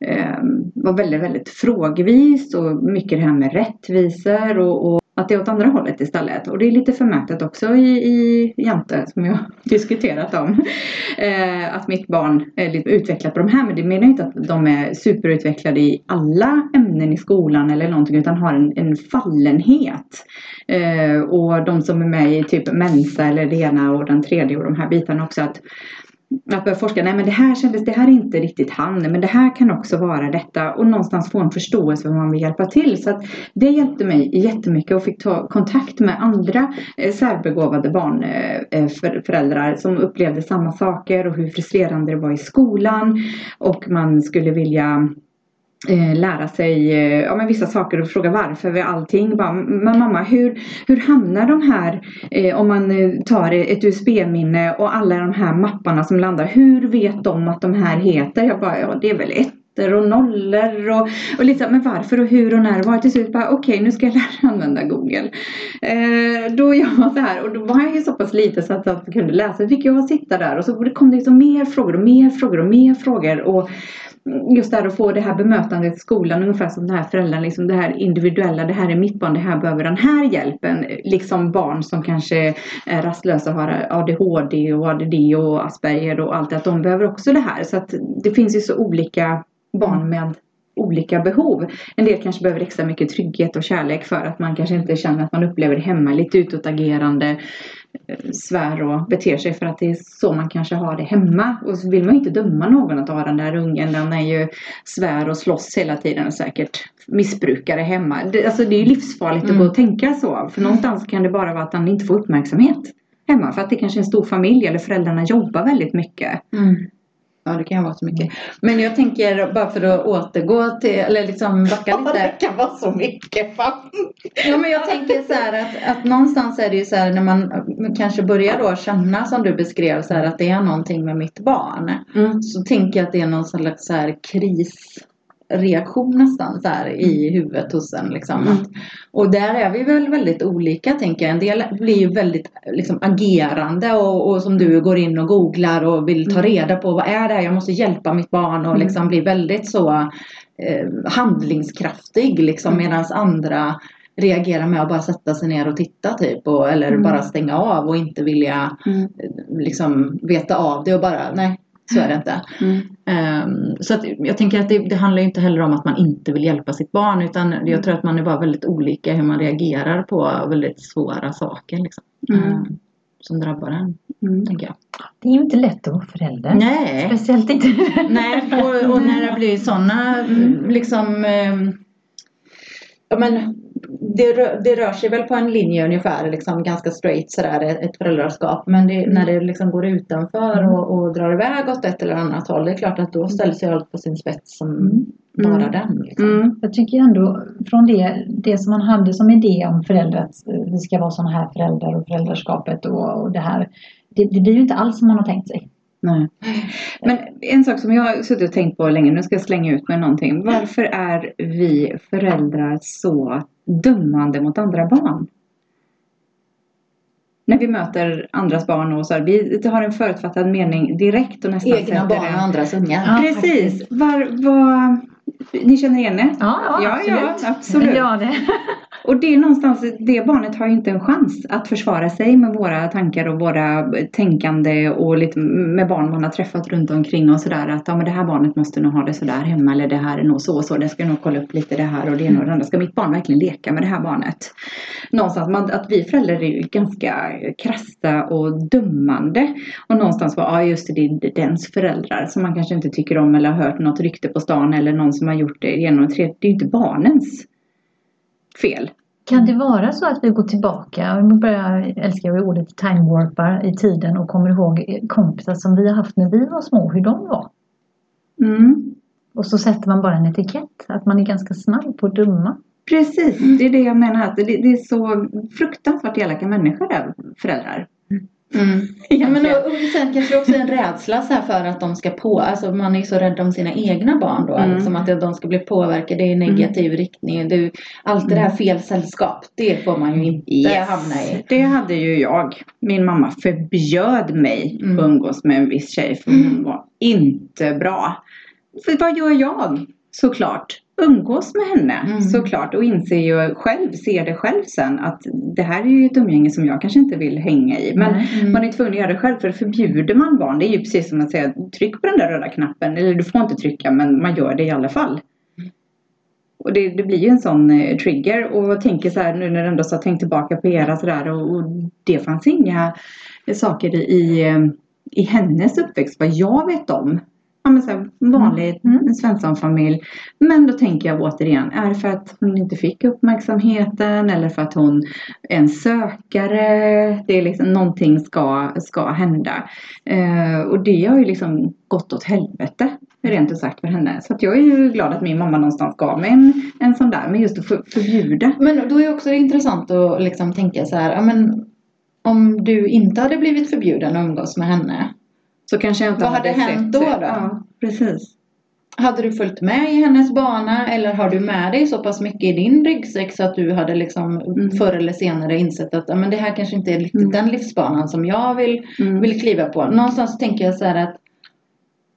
ehm, var väldigt, väldigt frågvis och mycket det här med rättvisor och, och att det är åt andra hållet istället. Och det är lite förmätet också i, i Jante som jag har *laughs* diskuterat om. Eh, att mitt barn är lite utvecklat på de här. Men det menar ju inte att de är superutvecklade i alla ämnen i skolan eller någonting. Utan har en, en fallenhet. Eh, och de som är med i typ Mensa eller det ena och den tredje och de här bitarna också. att att börja forska, nej men det här kändes, det här är inte riktigt han, men det här kan också vara detta och någonstans få en förståelse för vad man vill hjälpa till. Så att det hjälpte mig jättemycket och fick ta kontakt med andra eh, särbegåvade barn, eh, eh för, föräldrar som upplevde samma saker och hur frustrerande det var i skolan och man skulle vilja Eh, lära sig eh, ja, men vissa saker och fråga varför vi allting. Bara, men mamma, hur, hur hamnar de här, eh, om man eh, tar ett USB-minne och alla de här mapparna som landar, hur vet de att de här heter? Jag bara, ja det är väl ett ettor och nollor och, och liksom, men varför och hur och när var till slut bara okej nu ska jag lära mig använda Google. Eh, då jag var så här och då var jag ju så pass liten så att jag kunde läsa. Då fick jag sitta där och så kom det liksom mer frågor och mer frågor och mer frågor och just där att få det här bemötandet i skolan ungefär som den här föräldern, liksom det här individuella, det här är mitt barn, det här behöver den här hjälpen. Liksom barn som kanske är rastlösa och har ADHD och ADD och Asperger och allt det, att de behöver också det här. Så att det finns ju så olika barn med olika behov. En del kanske behöver extra mycket trygghet och kärlek för att man kanske inte känner att man upplever det hemma, lite utåtagerande, eh, svär och beter sig för att det är så man kanske har det hemma. Och så vill man ju inte döma någon att ha den där ungen, den är ju svär och slåss hela tiden och säkert missbrukare hemma. Det, alltså det är ju livsfarligt Mm. Mm. att gå och tänka så, för någonstans kan det bara vara att han inte får uppmärksamhet hemma för att det kanske är en stor familj eller föräldrarna jobbar väldigt mycket. Mm. Ja, det kan vara så mycket. Men jag tänker bara för att återgå till, eller liksom backa lite. kan vara så mycket. Fan. Ja, men jag tänker så här att, att någonstans är det ju så här när man kanske börjar då känna som du beskrev så här att det är någonting med mitt barn. Mm. Så tänker jag att det är någon slags så här kris reaktion nästan så här i huvudet hos en. Liksom. Mm. Och där är vi väl väldigt olika tänker jag. En del blir ju väldigt liksom, agerande och, och som du går in och googlar och vill ta Mm. reda på vad är det här? Jag måste hjälpa mitt barn och Mm. liksom blir väldigt så eh, handlingskraftig liksom Mm. medan andra reagerar med att bara sätta sig ner och titta typ och, eller Mm. bara stänga av och inte vilja Mm. eh, liksom veta av det och bara nej så är det inte. Mm. Ehm, så att jag tänker att det, det handlar ju inte heller om att man inte vill hjälpa sitt barn utan Mm. jag tror att man är bara väldigt olika hur man reagerar på väldigt svåra saker liksom, Mm. ehm, som drabbar en, Mm. tänker jag. Det är ju inte lätt att vara förälder. Nej, Speciellt inte. *laughs* nej och, och när det blir sådana liksom ehm, Ja men det, rör, det rör sig väl på en linje ungefär, liksom ganska straight sådär ett ett föräldraskap. Men det, när det liksom går utanför Mm. och, och drar iväg åt ett eller annat håll, det är klart att då ställs ju allt på sin spets som Mm. bara Mm. den. Liksom. Mm. Jag tycker ändå från det, det som man hade som idé om föräldrar, att vi ska vara sådana här föräldrar och föräldraskapet och, och det här. Det, det blir ju inte alls som man har tänkt sig. Nej. Men en sak som jag har suttit och tänkt på länge, nu ska jag slänga ut med någonting. Varför är vi föräldrar så dömande mot andra barn? När vi möter andras barn och så här, vi har en förutfattad mening direkt och nästan Egna barn och andras ungar. Ja, Precis. Var, var, ni känner igen det? Ja, Ja, ja, absolut. Ja, det. *laughs* Och det är någonstans, det barnet har ju inte en chans att försvara sig med våra tankar och våra tänkande och lite med barn man har träffat runt omkring och sådär att ja men det här barnet måste nog ha det sådär hemma eller det här är nog så och så, det ska nog kolla upp lite det här och det ena och det andra. Ska mitt barn verkligen leka med det här barnet? Någonstans, man, att vi föräldrar är ju ganska krassa och dömande och någonstans var, ja just det, det är dens föräldrar som man kanske inte tycker om eller har hört något rykte på stan eller någon som har gjort det genom tre, det är ju inte barnens fel. Kan det vara så att vi går tillbaka, och börjar jag ordet time warpar i tiden och kommer ihåg kompisar som vi har haft när vi var små, hur de var. Mm. Och så sätter man bara en etikett, att man är ganska snabb på att döma. Precis, det är det jag menar. Att det, är så fruktansvärt elaka människor föräldrar. Mm. *laughs* Ja, men och, och sen kanske också en rädsla så här för att de ska på, alltså man är ju så rädd om sina egna barn då, Mm. liksom att de ska bli påverkade i negativ riktning. Du, allt det där fel sällskap, det får man ju inte hamna i. Det hade ju jag. Min mamma förbjöd mig Mm. att umgås med en viss tjej för hon var inte bra. För vad gör jag? Såklart. Umgås med henne Mm. såklart och inser ju själv, ser det själv sen att det här är ju ett umgänge som jag kanske inte vill hänga i. Men. Mm. Man är tvungen att göra det själv för förbjuder man barn, det är ju precis som att säga tryck på den där röda knappen. Eller du får inte trycka men man gör det i alla fall. Och det, det blir ju en sån eh, trigger och jag tänker så här nu när du ändå så har tänkt tillbaka på era sådär och, och det fanns inga eh, saker i, eh, i hennes uppväxt vad jag vet om. Ja men så här, vanlig Mm. en Svensson-familj. Men då tänker jag återigen, är det för att hon inte fick uppmärksamheten eller för att hon är en sökare? Det är liksom någonting ska, ska hända. Eh, och det har ju liksom gått åt helvete rent ut sagt för henne. Så att jag är ju glad att min mamma någonstans gav mig en, en sån där, men just att för, förbjuda. Men då är också det intressant att liksom tänka så här, ja, men om du inte hade blivit förbjuden att umgås med henne, Så kanske jag inte Vad hade hänt sett- då då? Ja, precis. hade du följt med i hennes bana eller har du med dig så pass mycket i din ryggsäck så att du hade liksom Mm. förr eller senare insett att men det här kanske inte är riktigt Mm. den livsbanan som jag vill, Mm. vill kliva på. Någonstans tänker jag så här att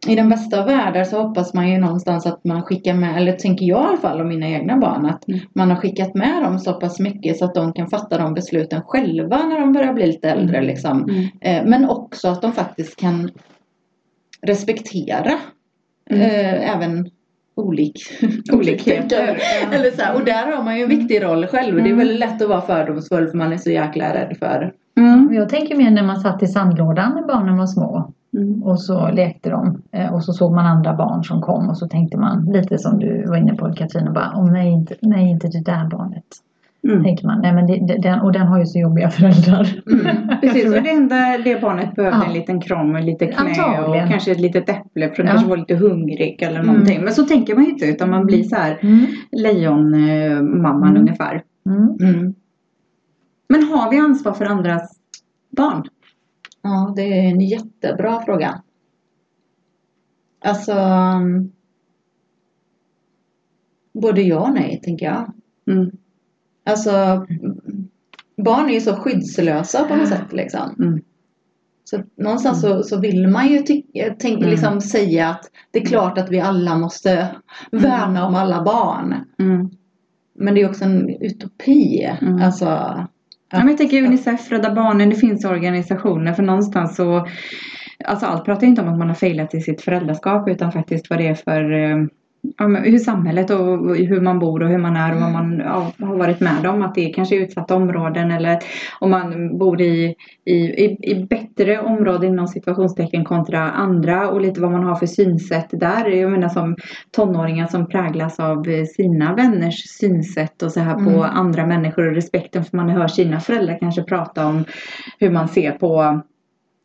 i den bästa av världar så hoppas man ju någonstans att man skickar med, eller tänker jag i alla fall om mina egna barn, att Mm. man har skickat med dem så pass mycket så att de kan fatta de besluten själva när de börjar bli lite äldre. Mm. Liksom. Mm. Eh, Men också att de faktiskt kan respektera Mm. eh, även olik, *laughs* Olikheter. Eller så här, och där har man ju en viktig roll själv. Det är Mm. väldigt lätt att vara fördomsfull för man är så jäkla rädd för. Mm. Jag tänker mer när man satt i sandlådan när barnen var små Mm. och så lekte de eh, och så såg man andra barn som kom och så tänkte man lite som du var inne på Katrin och bara oh, nej, inte, nej inte det där barnet. Mm. Tänker man. Nej, men det, den, och den har ju så jobbiga föräldrar. Mm. Precis, och det *laughs* enda det barnet behövde Ja. en liten kram och lite knä Antagligen. och kanske ett litet äpple för den Ja. kanske var lite hungrig eller Mm. någonting. Men så tänker man ju inte utan man blir så här Mm. lejonmamman Mm. ungefär. Mm. Mm. Men har vi ansvar för andras barn? Ja, det är en jättebra fråga. Alltså, mm, både ja och nej tänker jag. Mm. Alltså barn är ju så skyddslösa på något sätt liksom. Mm. Så någonstans så, så vill man ju tycka, tänk, Mm. liksom säga att det är klart att vi alla måste värna om alla barn. Mm. Men det är också en utopi. Mm. Alltså, Ja, men jag tänker Unicef, Rädda Barnen, det finns organisationer för någonstans så Alltså allt pratar ju inte om att man har failat i sitt föräldraskap utan faktiskt vad det är för eh, hur samhället och hur man bor och hur man är och vad man ja, har varit med om. Att det är kanske är utsatta områden eller om man bor i, i, i, bättre områden inom situationstecken kontra andra och lite vad man har för synsätt där. Jag menar som tonåringar som präglas av sina vänners synsätt och så här på Mm. andra människor och respekten för man hör sina föräldrar kanske prata om hur man ser på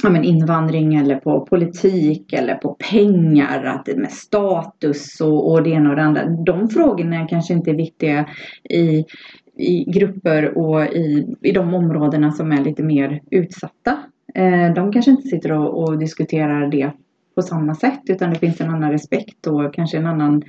ja, men invandring eller på politik eller på pengar, att det med status och, och det ena och det andra. De frågorna kanske inte är viktiga i, i grupper och i, i de områdena som är lite mer utsatta. Eh, de kanske inte sitter och, och diskuterar det på samma sätt utan det finns en annan respekt och kanske en annan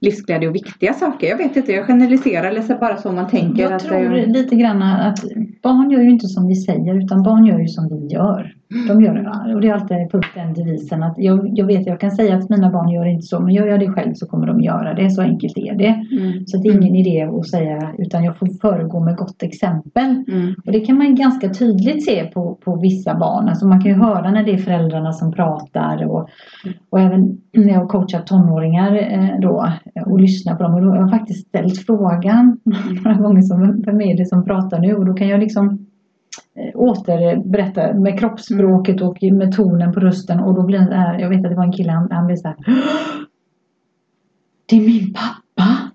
livsglädje och viktiga saker. Jag vet inte, jag generaliserar eller bara så man tänker. Jag tror eh, lite grann att barn gör ju inte som vi säger utan barn gör ju som vi gör. De gör det. Och det är alltid fullt den devisen att jag, jag vet, jag kan säga att mina barn gör inte så men gör jag det själv så kommer de göra det. Så enkelt är det. Mm, Så det är ingen idé att säga utan jag får föregå med gott exempel. mm, Och det kan man ganska tydligt se på, på vissa barn. Alltså man kan ju höra när det är föräldrarna som pratar och, och även när jag coachar tonåringar eh, då och lyssnar på dem. Och då har jag faktiskt ställt frågan *laughs* några gånger som, vem är det som pratar nu? Och då kan jag liksom eh, återberätta med kroppsspråket och med tonen på rösten och då blir det jag vet att det var en kille, han, han blev så här Det är min pappa!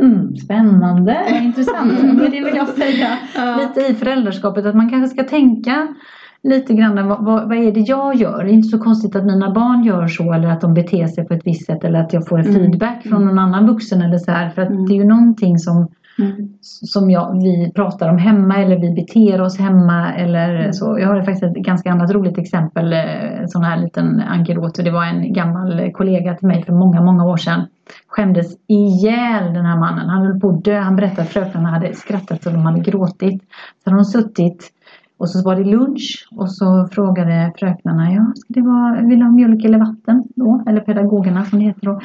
Mm, spännande, *laughs* intressant. Men det vill jag säga lite i föräldraskapet att man kanske ska tänka lite grann vad, vad, vad är det jag gör? Det är inte så konstigt att mina barn gör så eller att de beter sig på ett visst sätt eller att jag får en Mm. feedback från någon annan vuxen eller så här. För att Mm. det är ju någonting som, mm, som jag, vi pratar om hemma eller vi beter oss hemma eller Mm. så. Jag har faktiskt ett ganska annat roligt exempel, eh, en sån här liten anekdot. Det var en gammal kollega till mig för många, många år sedan. Skämdes ihjäl den här mannen. Han höll på att dö. Han berättade att fröknarna hade skrattat så de hade gråtit. Så hade de suttit och så var det lunch och så frågade fröknarna, ja, ska det vara, vill du ha mjölk eller vatten då? Eller pedagogerna som det heter då.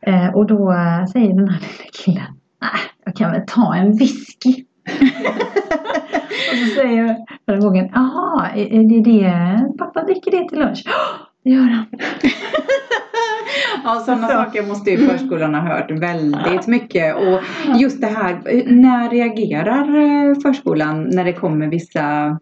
Eh, och då eh, säger den här lilla killen, nej, jag kan väl ta en whisky. *laughs* och så säger pedagogen, jaha, är är det det pappa dricker det till lunch? *gasps* Ja, det gör han. *laughs* Ja, sådana Så. saker måste ju förskolan ha hört väldigt mycket. Och just det här, när reagerar eh, förskolan när det kommer vissa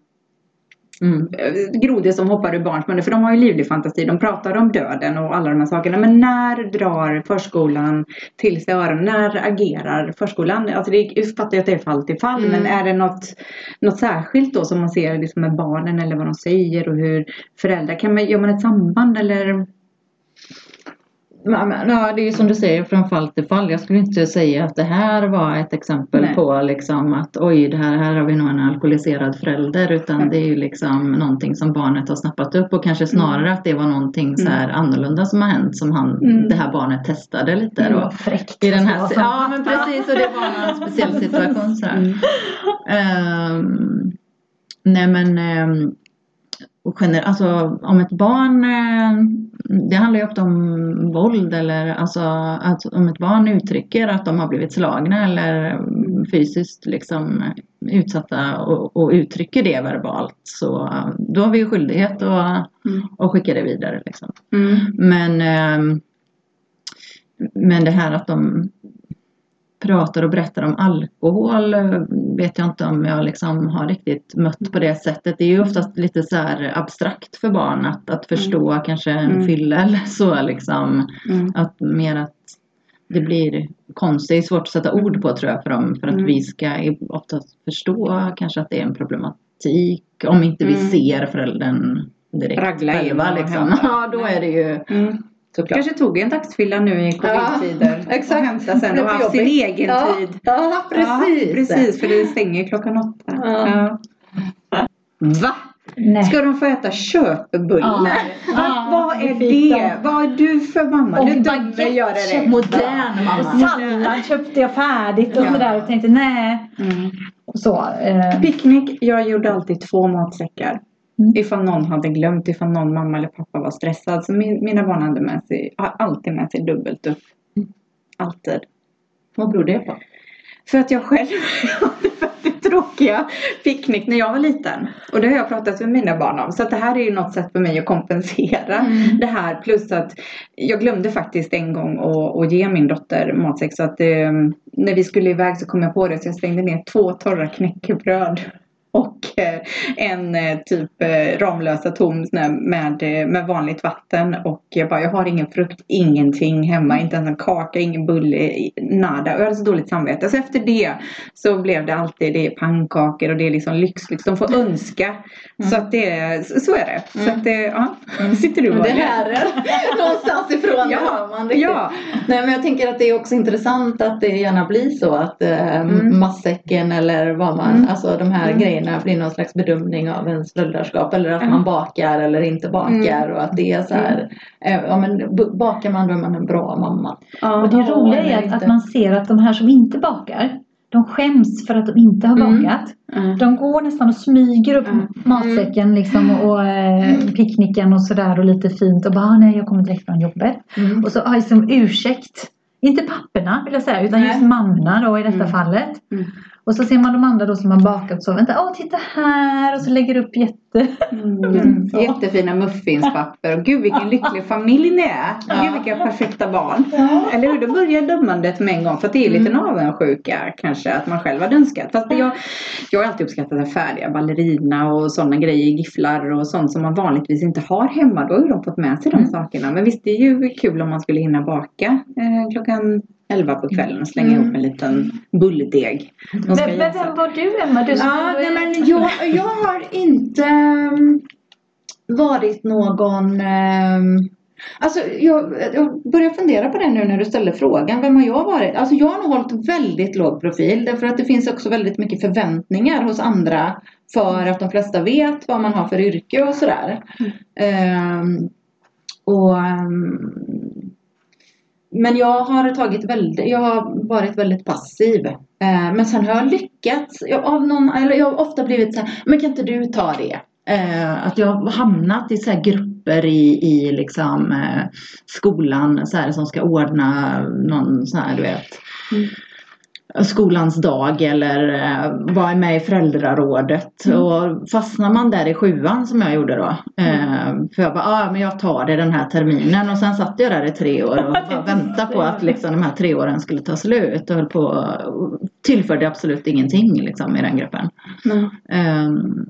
mm. eh, grodor som hoppar ur barns munnar? För de har ju livlig fantasi, de pratar om döden och alla de här sakerna. Men när drar förskolan till sig öronen? När agerar förskolan? Alltså det jag uppfattar jag att det är fall till fall. Mm. Men är det något, något särskilt då som man ser liksom med barnen eller vad de säger och hur föräldrar, kan man, gör man ett samband eller? Ja, det är som du säger från fall till fall. Jag skulle inte säga att det här var ett exempel Nej. på liksom att oj, det här, här har vi nog en alkoholiserad förälder. Utan Nej. det är ju liksom någonting som barnet har snappat upp och kanske snarare att det var någonting så här annorlunda som har hänt som han, Mm. det här barnet testade lite Det var då. fräckt. I den här, ja men precis och det var en *laughs* speciell situation så. Mm. Ehm, nej men um, och gener- alltså, om ett barn, eh, det handlar ju ofta om våld eller alltså att om ett barn uttrycker att de har blivit slagna eller fysiskt liksom utsatta och, och uttrycker det verbalt så eh, då har vi ju skyldighet att, Mm. skicka det vidare. Liksom. Mm. Men, ehm, men det här att de pratar och berättar om alkohol eh, vet jag inte om jag liksom har riktigt mött på det sättet. Det är ju oftast lite så här abstrakt för barn att, att förstå kanske en Mm. fylla eller så liksom. Mm. Att mer att det blir konstigt, det är svårt att sätta ord på tror jag för dem för att Mm. vi ska oftast förstå kanske att det är en problematik om inte vi Mm. ser föräldern direkt Ragla själva liksom. *laughs* Ja då är det ju Mm. Såklart. Kanske tog en dagsfylla nu i covid-tider. Ja, exakt. Och hämta sen och haft sin egen ja, tid. Ja, precis. Ja, precis, för det stänger klockan åtta. Ja. Ja. Va? Nej. Ska de få äta köpbullar? Ja. Va, vad är det. Vad är du för mamma? Och Du dömer det. Modern Och mamma. sallad köpte jag färdigt och Ja. sådär och tänkte nej. Mm. Och så. Eh, Picknick, jag gjorde alltid två matsäckar. Mm. Ifall någon hade glömt, ifall någon mamma eller pappa var stressad. Så min, mina barn hade med sig, har alltid med sig dubbelt upp. Alltid. Vad beror det på? För att jag själv *laughs* hade väldigt tråkiga picknick när jag var liten. Och det har jag pratat med mina barn om. Så att det här är ju något sätt för mig att kompensera Mm. det här. Plus att jag glömde faktiskt en gång att, att ge min dotter matsäck. Så att eh, när vi skulle iväg så kom jag på det. Så jag slängde ner två torra knäckebröd. Och eh, en eh, typ eh, Ramlösa tom med, med vanligt vatten. Och jag bara, jag har ingen frukt, ingenting hemma. Inte ens en kaka, ingen bulle, nada. Och jag hade så dåligt samvete. Så efter det så blev det alltid det är pannkakor och det är liksom lyx. lyx. De får önska. Så att det är, så är det. Så att det, ja. *laughs* Sitter du och Mm. Det här är *laughs* någonstans ifrån Ja, hör man riktigt. ja. Nej men jag tänker att det är också intressant att det gärna blir så att eh, Mm. matsäcken eller vad man, Mm. alltså de här Mm. Grejerna blir någon slags bedömning av ens föräldraskap eller att Mm. man bakar eller inte bakar och att det är så här, eh, ja men bakar man då är man en bra mamma. Ja. och det roliga är att, inte. att man ser att de här som inte bakar de skäms för att de inte har Mm. bakat. Mm. De går nästan och smyger upp Mm. matsäcken liksom och eh, picknicken och sådär och lite fint och bara "Ah, nej jag kommer direkt från jobbet. Och så har som ursäkt, inte papporna vill jag säga utan Nej. just mammorna då i detta Mm. fallet. Mm. Och så ser man de andra då som har bakat så, vänta, åh titta här och så lägger upp jätte... Mm. Jättefina muffinspapper. Och gud vilken lycklig familj ni är. Ja. Gud vilka perfekta barn. Eller hur? Då börjar dömandet med en gång. För att det är lite en avundsjuka kanske. Att man själv hade önskat. Fast jag, jag har alltid uppskattat den färdiga ballerina och sådana grejer. Gifflar och sånt som man vanligtvis inte har hemma. Då har ju de fått med sig de Mm. sakerna. Men visst det är ju kul om man skulle hinna baka eh, klockan 11 på kvällen och slänga Mm. ihop en liten bulldeg. Men, men jäsa. vem var du Emma? Du Ja, nej, men jag, jag har inte ehm, varit någon ehm, Alltså jag, jag börjar fundera på det nu när du ställer frågan. Vem har jag varit? Alltså jag har nog hållit väldigt låg profil därför att det finns också väldigt mycket förväntningar hos andra för att de flesta vet vad man har för yrke och sådär. Ehm, och, ehm, men jag har tagit väldigt, jag har varit väldigt passiv. Eh, men sen har jag lyckats, jag, av någon, eller jag har ofta blivit så här, men kan inte du ta det? Eh, att jag har hamnat i så här grupper i, i liksom, eh, skolan så här, som ska ordna någon så här, du vet. Mm. Skolans dag eller eh, vara med i föräldrarådet. Och fastnar man där i sjuan som jag gjorde då. Eh, för jag bara, ah, men jag tar det den här terminen. Och sen satt jag där i tre år och bara *laughs* väntade på att liksom, de här tre åren skulle ta slut. Och höll på och tillförde absolut ingenting liksom, i den gruppen. Mm. Ehm,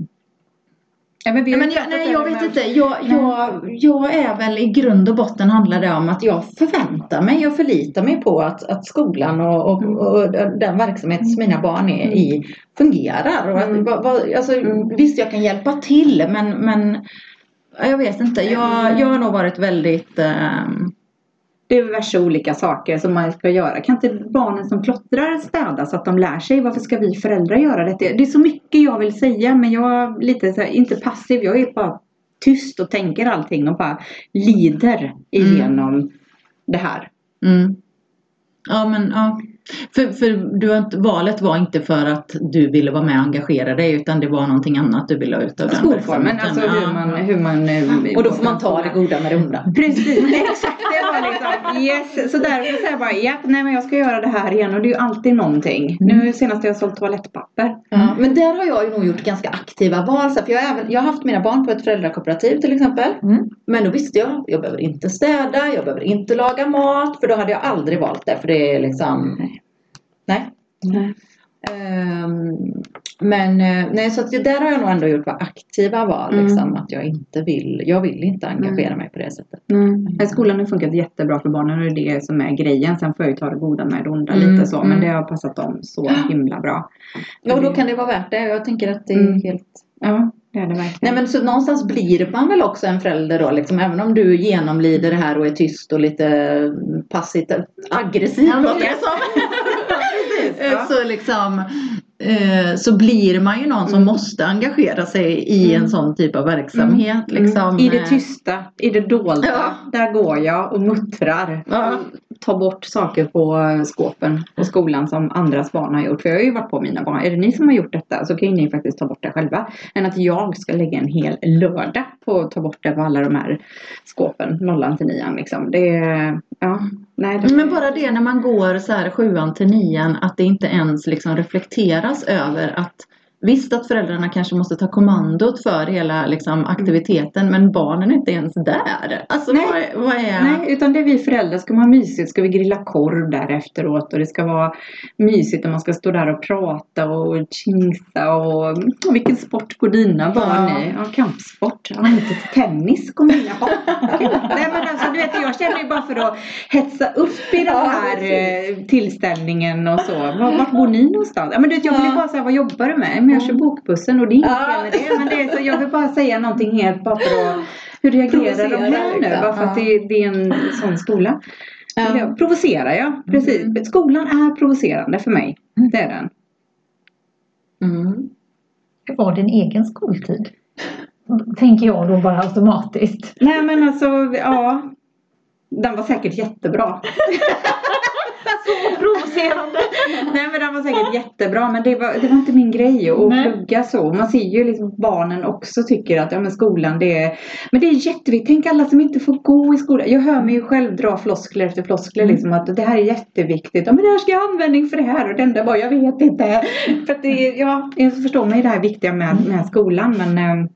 Ja, men vi men jag, nej, jag vet inte. Jag, jag, jag är väl i grund och botten handlar det om att jag förväntar mig, jag förlitar mig på att, att skolan och, och, och den verksamhet som mina barn är i fungerar. Och att, Mm. vad, vad, alltså, Mm. Visst, jag kan hjälpa till men, men ja, jag vet inte. Jag, jag har nog varit väldigt är diverse olika saker som man ska göra. Kan inte barnen som klottrar städa så att de lär sig? Varför ska vi föräldrar göra det? Det är så mycket jag vill säga men jag är lite så här, inte passiv. Jag är bara tyst och tänker allting och bara lider igenom det här. mm. Ja men ja. För, för du har valet var inte för att du ville vara med och engagera dig utan det var någonting annat du ville ha ut av den Skolformen, alltså hur Ja. man... Hur man eh, Och då får man ta det goda med det onda. Precis, exakt. Det var liksom yes. Så därför säger jag bara ja, nej men jag ska göra det här igen och det är ju alltid någonting. Nu senast har jag sålt toalettpapper. Ja, men där har jag ju nog gjort ganska aktiva val. Så för jag, har även, jag har haft mina barn på ett föräldrakooperativ till exempel. Mm. Men då visste jag, jag behöver inte städa, jag behöver inte laga mat. För då hade jag aldrig valt det. För det är liksom, nej. Ehm, men eh, nej, så att där har jag nog ändå gjort aktiva val. Mm. Liksom, att jag inte vill, jag vill inte engagera mig på det sättet. Mm. Skolan har funkat jättebra för barnen och det är det som är grejen. Sen får jag ju ta det goda med det onda Mm, lite så. Men mm. det har passat dem så himla bra. Ja, och då kan det vara värt det. Jag tänker att det är Mm. helt Ja, verkligen. Nej men så någonstans blir man väl också en förälder då liksom, även om du genomlider det här och är tyst och lite passivt aggressiv Ja, låter det som. Ja. Så liksom eh, så blir man ju någon som Mm. måste engagera sig i en Mm. sån typ av verksamhet. Liksom. I det Eh, tysta, i det dolda, Ja. där går jag och muttrar. Ja. Ta bort saker på skåpen på skolan som andras barn har gjort. För jag har ju varit på mina barn. Är det ni som har gjort detta så kan ju ni faktiskt ta bort det själva. Än att jag ska lägga en hel lördag på att ta bort det på alla de här skåpen. Nollan till nian liksom. Det är, ja, nej. Det, Men bara det när man går så här sjuan till nian att det inte ens liksom reflekteras över att Visst att föräldrarna kanske måste ta kommandot för hela liksom, aktiviteten men barnen är inte ens där. Alltså Nej. vad, vad är... Nej, utan det är vi föräldrar. Ska man ha mysigt ska vi grilla korv där efteråt och det ska vara mysigt och man ska stå där och prata och chingsa och och vilken sport går dina barn Ja. i? Ja, kampsport. Ja, inte tennis kommer mina ha. Nej men alltså du vet jag känner ju bara för att hetsa upp i den Ja, här precis. eh, tillställningen och så. Var, vart bor ni någonstans? Ja men du vet jag vill ju Ja. bara säga vad jobbar du med? Jag kör bokbussen och det är inget Ja. med det. Men det är så, jag vill bara säga någonting helt bara för att hur reagerar de här nu? Bara för att det, det är en sån skola. Ja. Ja. Provocerar jag, precis. Skolan är provocerande för mig. Det är den. Mm. Hur var din egen skoltid? Tänker jag då bara automatiskt. Nej men alltså, ja. Den var säkert jättebra. *laughs* Provocerande! Nej men den var säkert jättebra men det var, det var inte min grej att Nej. plugga så. Man ser ju liksom barnen också tycker att ja, men skolan det är Men det är jätteviktigt. Tänk alla som inte får gå i skolan. Jag hör mig ju själv dra floskler efter floskler liksom att det här är jätteviktigt. Ja men det här ska jag ha användning för det här och det enda var jag vet inte. För att det ja, jag förstår mig det här viktiga med, med skolan men eh,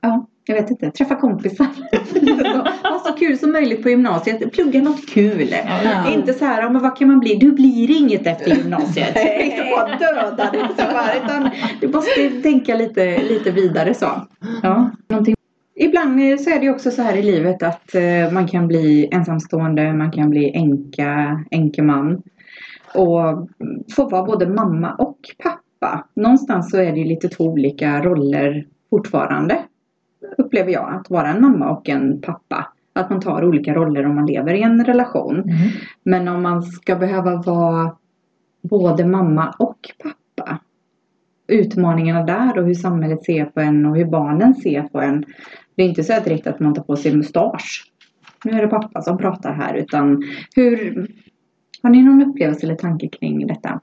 ja. Jag vet inte, träffa kompisar. *laughs* Ha så kul som möjligt på gymnasiet. Plugga något kul. Ja. Inte så här, men vad kan man bli? Du blir inget efter gymnasiet. Liksom bara döda här, utan du måste tänka lite, lite vidare så. Ja, någonting. Ibland så är det också så här i livet att eh, man kan bli ensamstående, man kan bli änka, änkeman. Och få vara både mamma och pappa. Någonstans så är det lite två olika roller fortfarande. Upplever jag, att vara en mamma och en pappa. Att man tar olika roller om man lever i en relation. Mm. Men om man ska behöva vara både mamma och pappa. Utmaningarna där och hur samhället ser på en och hur barnen ser på en. Det är inte så direkt att man tar på sig mustasch. Nu är det pappa som pratar här utan hur Har ni någon upplevelse eller tanke kring detta?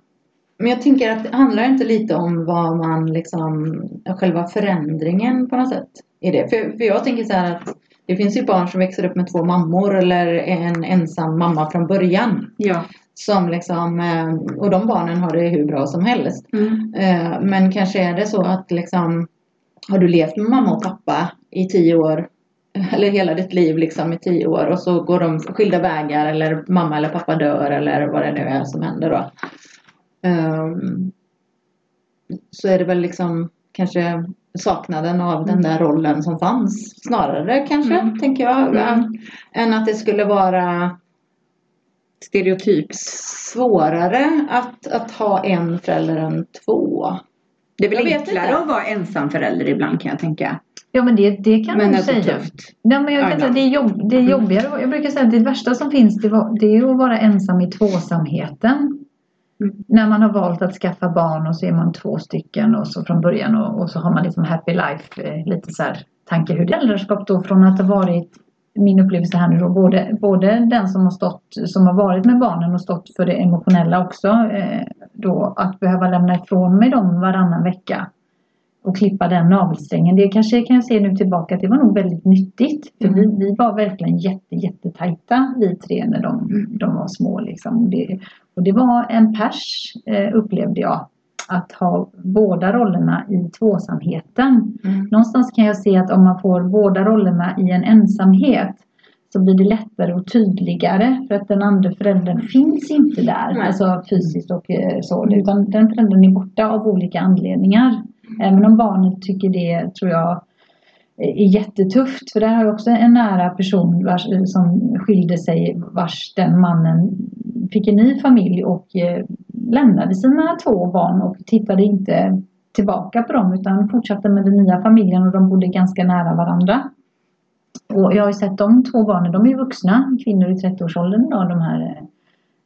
Men jag tänker att det handlar inte lite om vad man liksom, själva förändringen på något sätt i det. För, för jag tänker så här att det finns ju barn som växer upp med två mammor eller en ensam mamma från början. Ja. Som liksom, eh, och de barnen har det hur bra som helst. Mm. Eh, Men kanske är det så att liksom, har du levt med mamma och pappa i tio år *laughs* eller hela ditt liv liksom i tio år och så går de skilda vägar eller mamma eller pappa dör eller vad det nu är som händer då. Ehm, så är det väl liksom kanske saknaden av den där rollen som fanns snarare kanske, Mm. tänker jag. Mm. Än att det skulle vara Stereotyp. svårare att, att ha en förälder än två. Det är väl enklare att vara ensamförälder ibland kan jag tänka. Ja men det, det kan Men man det är så säga. tufft. Nej, men jag Ja, kan säga, det, är jobb, det är Mm. jobbigare. Jag brukar säga att det värsta som finns det, var, det är att vara ensam i tvåsamheten. Mm. När man har valt att skaffa barn och så är man två stycken och så från början och, och så har man liksom happy life, eh, lite så här tanke hur föräldraskap då från att ha varit min upplevelse här nu då, både, både den som har stått, som har varit med barnen och stått för det emotionella också, eh, då att behöva lämna ifrån mig dem varannan vecka och klippa den navelsträngen. Det kanske kan jag se nu tillbaka att det var nog väldigt nyttigt. För vi, vi var verkligen jätte, jättetajta vi tre när de, de var små. Liksom. Det, och det var en pers eh, upplevde jag. Att ha båda rollerna i tvåsamheten. Någonstans kan jag se att om man får båda rollerna i en ensamhet så blir det lättare och tydligare för att den andra föräldern finns inte där. Nej. Alltså fysiskt och eh, så. Utan den föräldern är borta av olika anledningar. Även om barnet tycker det tror jag är jättetufft. För där har jag också en nära person vars, som skilde sig vars den mannen fick en ny familj och eh, lämnade sina två barn och tittade inte tillbaka på dem utan fortsatte med den nya familjen och de bodde ganska nära varandra. Och jag har ju sett de två barnen, de är ju vuxna, kvinnor i 30-årsåldern då, de här eh,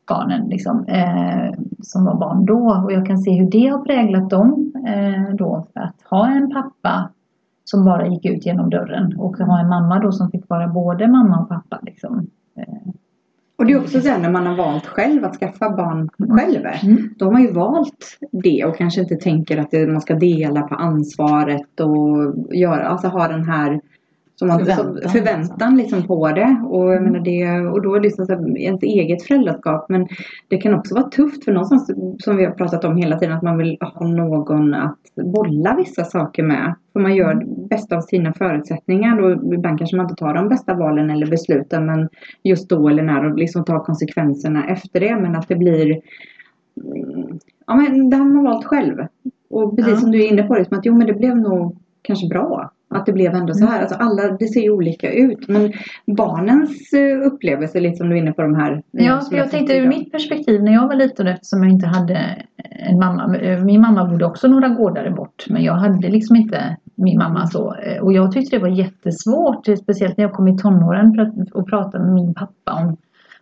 barnen liksom, eh, som var barn då. Och jag kan se hur det har präglat dem eh, då. Att ha en pappa som bara gick ut genom dörren och ha en mamma då som fick vara både mamma och pappa. Liksom. Eh, Och det är också så här när man har valt själv att skaffa barn själv. Mm. Då har man ju valt det och kanske inte tänker att man ska dela på ansvaret och göra, alltså ha den här som man, Förväntan, förväntan, förväntan liksom på det. Och, jag menar det. och då är det liksom så här, ens eget föräldraskap. Men det kan också vara tufft för någonstans som vi har pratat om hela tiden att man vill ha någon att bolla vissa saker med. För man gör det bästa av sina förutsättningar och ibland kanske man inte tar de bästa valen eller besluten men just då eller när och liksom tar konsekvenserna efter det. Men att det blir mm, Ja men det har man valt själv. Och precis Ja. som du är inne på det, som att jo men det blev nog kanske bra. Att det blev ändå så här. Alltså alla, det ser ju olika ut. Men barnens eh, upplevelse, lite som du är inne på de här. eh, Ja, för jag tänkte ur mitt perspektiv när jag var liten eftersom jag inte hade en mamma. Min mamma bodde också några gårdar bort men jag hade liksom inte min mamma så. Och jag tyckte det var jättesvårt, speciellt när jag kom i tonåren för att, att prata med min pappa om,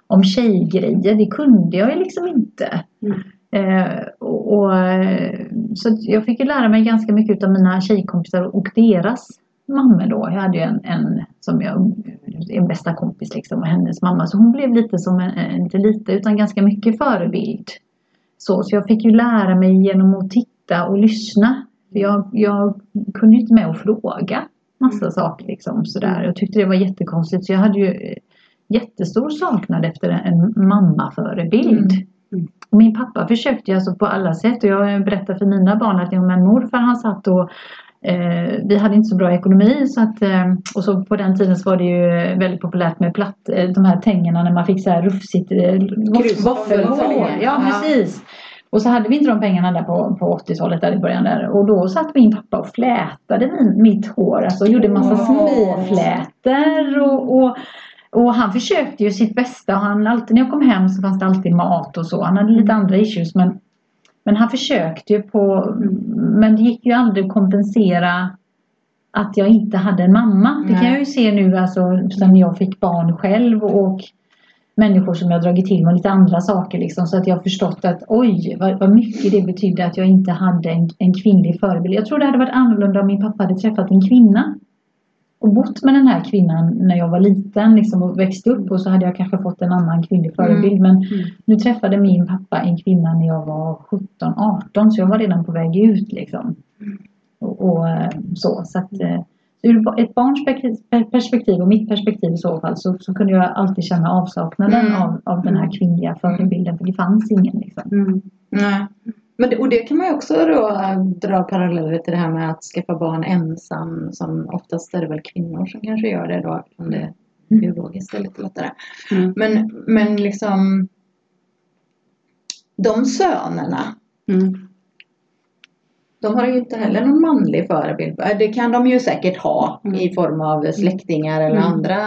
om tjejgrejer. Det kunde jag ju liksom inte. Mm. Eh, och, och, eh, så jag fick ju lära mig ganska mycket av mina tjejkompisar och deras mammor då. Jag hade ju en, en som jag, en bästa kompis liksom och hennes mamma. Så hon blev lite som en, inte lite utan ganska mycket förebild. Så, så jag fick ju lära mig genom att titta och lyssna. Jag, jag kunde ju inte med att fråga massa saker liksom sådär. Jag tyckte det var jättekonstigt. Så jag hade ju jättestor saknad efter en mammaförebild. Mm. Min pappa försökte ju alltså på alla sätt och jag berättar för mina barn att ja, men morfar han satt och eh, vi hade inte så bra ekonomi så att eh, och så på den tiden så var det ju väldigt populärt med platt, eh, de här tängerna när man fick så här rufsigt eh, våffelhår. Ja precis. Och så hade vi inte de pengarna där på, på 80-talet där i början där. Och då satt min pappa och flätade min, mitt hår. Alltså gjorde massa Åh. småflätor och, och och han försökte ju sitt bästa. Och han, alltid när jag kom hem så fanns det alltid mat och så. Han hade lite andra issues men, men han försökte ju på Men det gick ju aldrig att kompensera att jag inte hade en mamma. Det kan Nej. jag ju se nu alltså sen jag fick barn själv och människor som jag dragit till med lite andra saker liksom. Så att jag har förstått att oj vad, vad mycket det betydde att jag inte hade en, en kvinnlig förebild. Jag tror det hade varit annorlunda om min pappa hade träffat en kvinna och bott med den här kvinnan när jag var liten liksom, och växte upp och så hade jag kanske fått en annan kvinnlig förebild. Men nu träffade min pappa en kvinna när jag var 17-18 så jag var redan på väg ut liksom. Och, och eh, så. så att, eh, ur ett barns perspektiv- och mitt perspektiv i så fall så, så kunde jag alltid känna avsaknaden Mm. av, av den här kvinnliga förebilden för det fanns ingen. Liksom. Mm. Nej. Men det, och det kan man ju också då äh, dra paralleller till det här med att skaffa barn ensam. Som oftast är det väl kvinnor som kanske gör det då. Eftersom det biologiskt är lite lättare. Mm. Men, men liksom de sönerna. Mm. De har ju inte heller någon manlig förebild. Äh, Det kan de ju säkert ha Mm. i form av släktingar eller Mm. andra.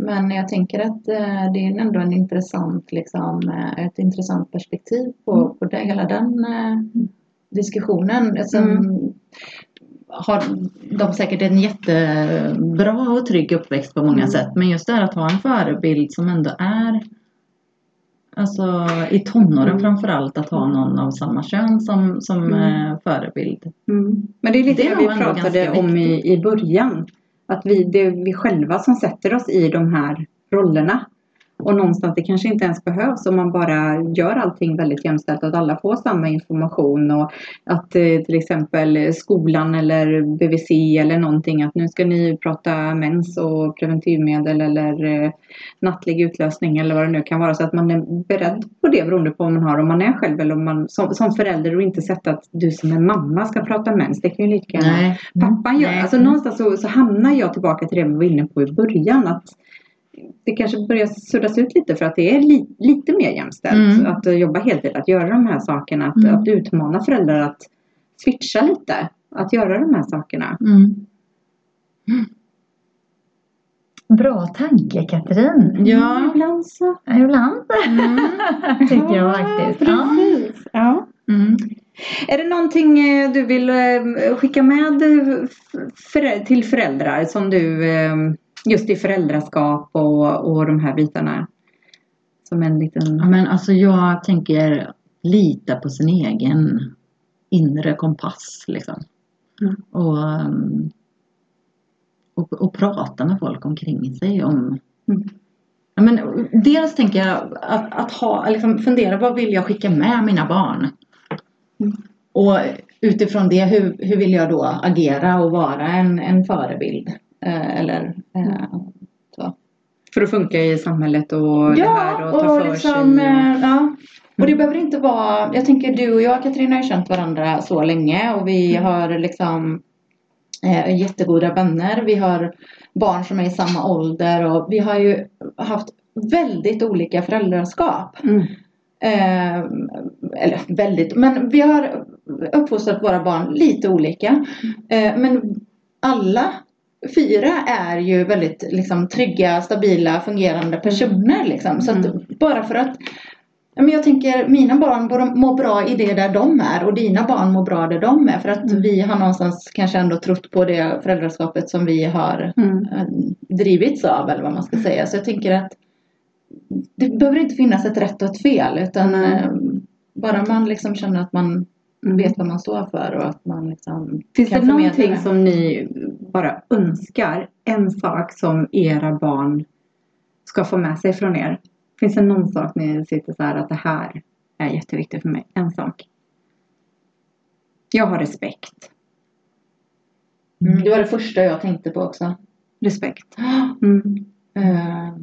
Men jag tänker att eh, det är ändå en intressant, liksom, eh, ett intressant perspektiv på, på det, hela den eh, diskussionen. Sen Mm. har de säkert en jättebra och trygg uppväxt på många Mm. sätt. Men just det här att ha en förebild som ändå är Alltså i tonåren Mm. framförallt att ha någon av samma kön som, som Mm. förebild. Mm. Men det är lite Det det, vi pratade om i, i början. Att vi, det är vi själva som sätter oss i de här rollerna. Och någonstans det kanske inte ens behövs om man bara gör allting väldigt jämställt. Att alla får samma information och att eh, till exempel skolan eller BVC eller någonting att nu ska ni prata mens och preventivmedel eller eh, nattlig utlösning eller vad det nu kan vara. Så att man är beredd på det beroende på om man har, om man är själv eller om man som, som förälder och inte sätta att du som är mamma ska prata mens. Det kan ju lika gärna pappan gör. Nej. Alltså någonstans så, så hamnar jag tillbaka till det vi var inne på i början. Att det kanske börjar suddas ut lite för att det är li, lite mer jämställt. Mm. Att jobba heltid, att göra de här sakerna. Att, Mm. att utmana föräldrar att switcha lite. Att göra de här sakerna. Mm. Bra tanke Katrin. Ja. ibland så. Ibland Mm. *laughs* tycker jag faktiskt. Ja. Precis. Ja. Mm. Är det någonting eh, du vill eh, skicka med eh, till föräldrar som du just i föräldraskap och, och de här bitarna som en liten... Ja, men alltså jag tänker lita på sin egen inre kompass liksom. Mm. Och, um, och, och prata med folk omkring sig om Mm. ja, men Dels tänker jag att, att ha, liksom fundera vad vill jag skicka med mina barn? Mm. Och utifrån det hur, hur vill jag då agera och vara en, en förebild? Eh, eller så. För att funka i samhället och det här och ta för liksom, sig. eh, ja. Och det behöver inte vara, jag tänker du och jag Katarina har känt varandra så länge och vi Mm. har liksom eh, jättegoda vänner. Vi har barn som är i samma ålder och vi har ju haft väldigt olika föräldraskap. Mm. Eh, eller väldigt, men vi har uppfostrat våra barn lite olika. Eh, men alla fyra är ju väldigt liksom, trygga, stabila, fungerande personer. Liksom. Så Mm. bara för att men jag tänker mina barn mår bra i det där de är och dina barn mår bra där de är. För att Mm. vi har någonstans kanske ändå trott på det föräldraskapet som vi har Mm. eh, drivits av eller vad man ska säga. Så jag tänker att det behöver inte finnas ett rätt och ett fel utan Mm. bara man liksom känner att man Mm. vet vad man står för och att man liksom Finns det någonting det. som ni bara önskar? En sak som era barn ska få med sig från er? Finns det någon sak ni sitter så här att det här är jätteviktigt för mig? En sak. Jag har respekt. Mm, det var det första jag tänkte på också. Respekt. *gasps* Mm. Eh,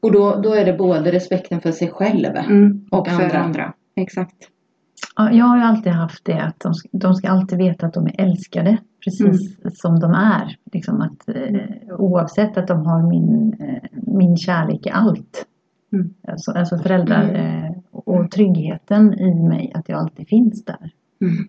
och då, då är det både respekten för sig själv. Mm. Och, Och för andra. andra. Exakt. Ja, jag har ju alltid haft det att de, ska- de ska alltid veta att de är älskade precis som de är. Liksom att, eh, oavsett att de har min, eh, min kärlek i allt. Mm. Alltså, alltså föräldrar Mm. eh, och tryggheten i mig, att jag alltid finns där. Mm.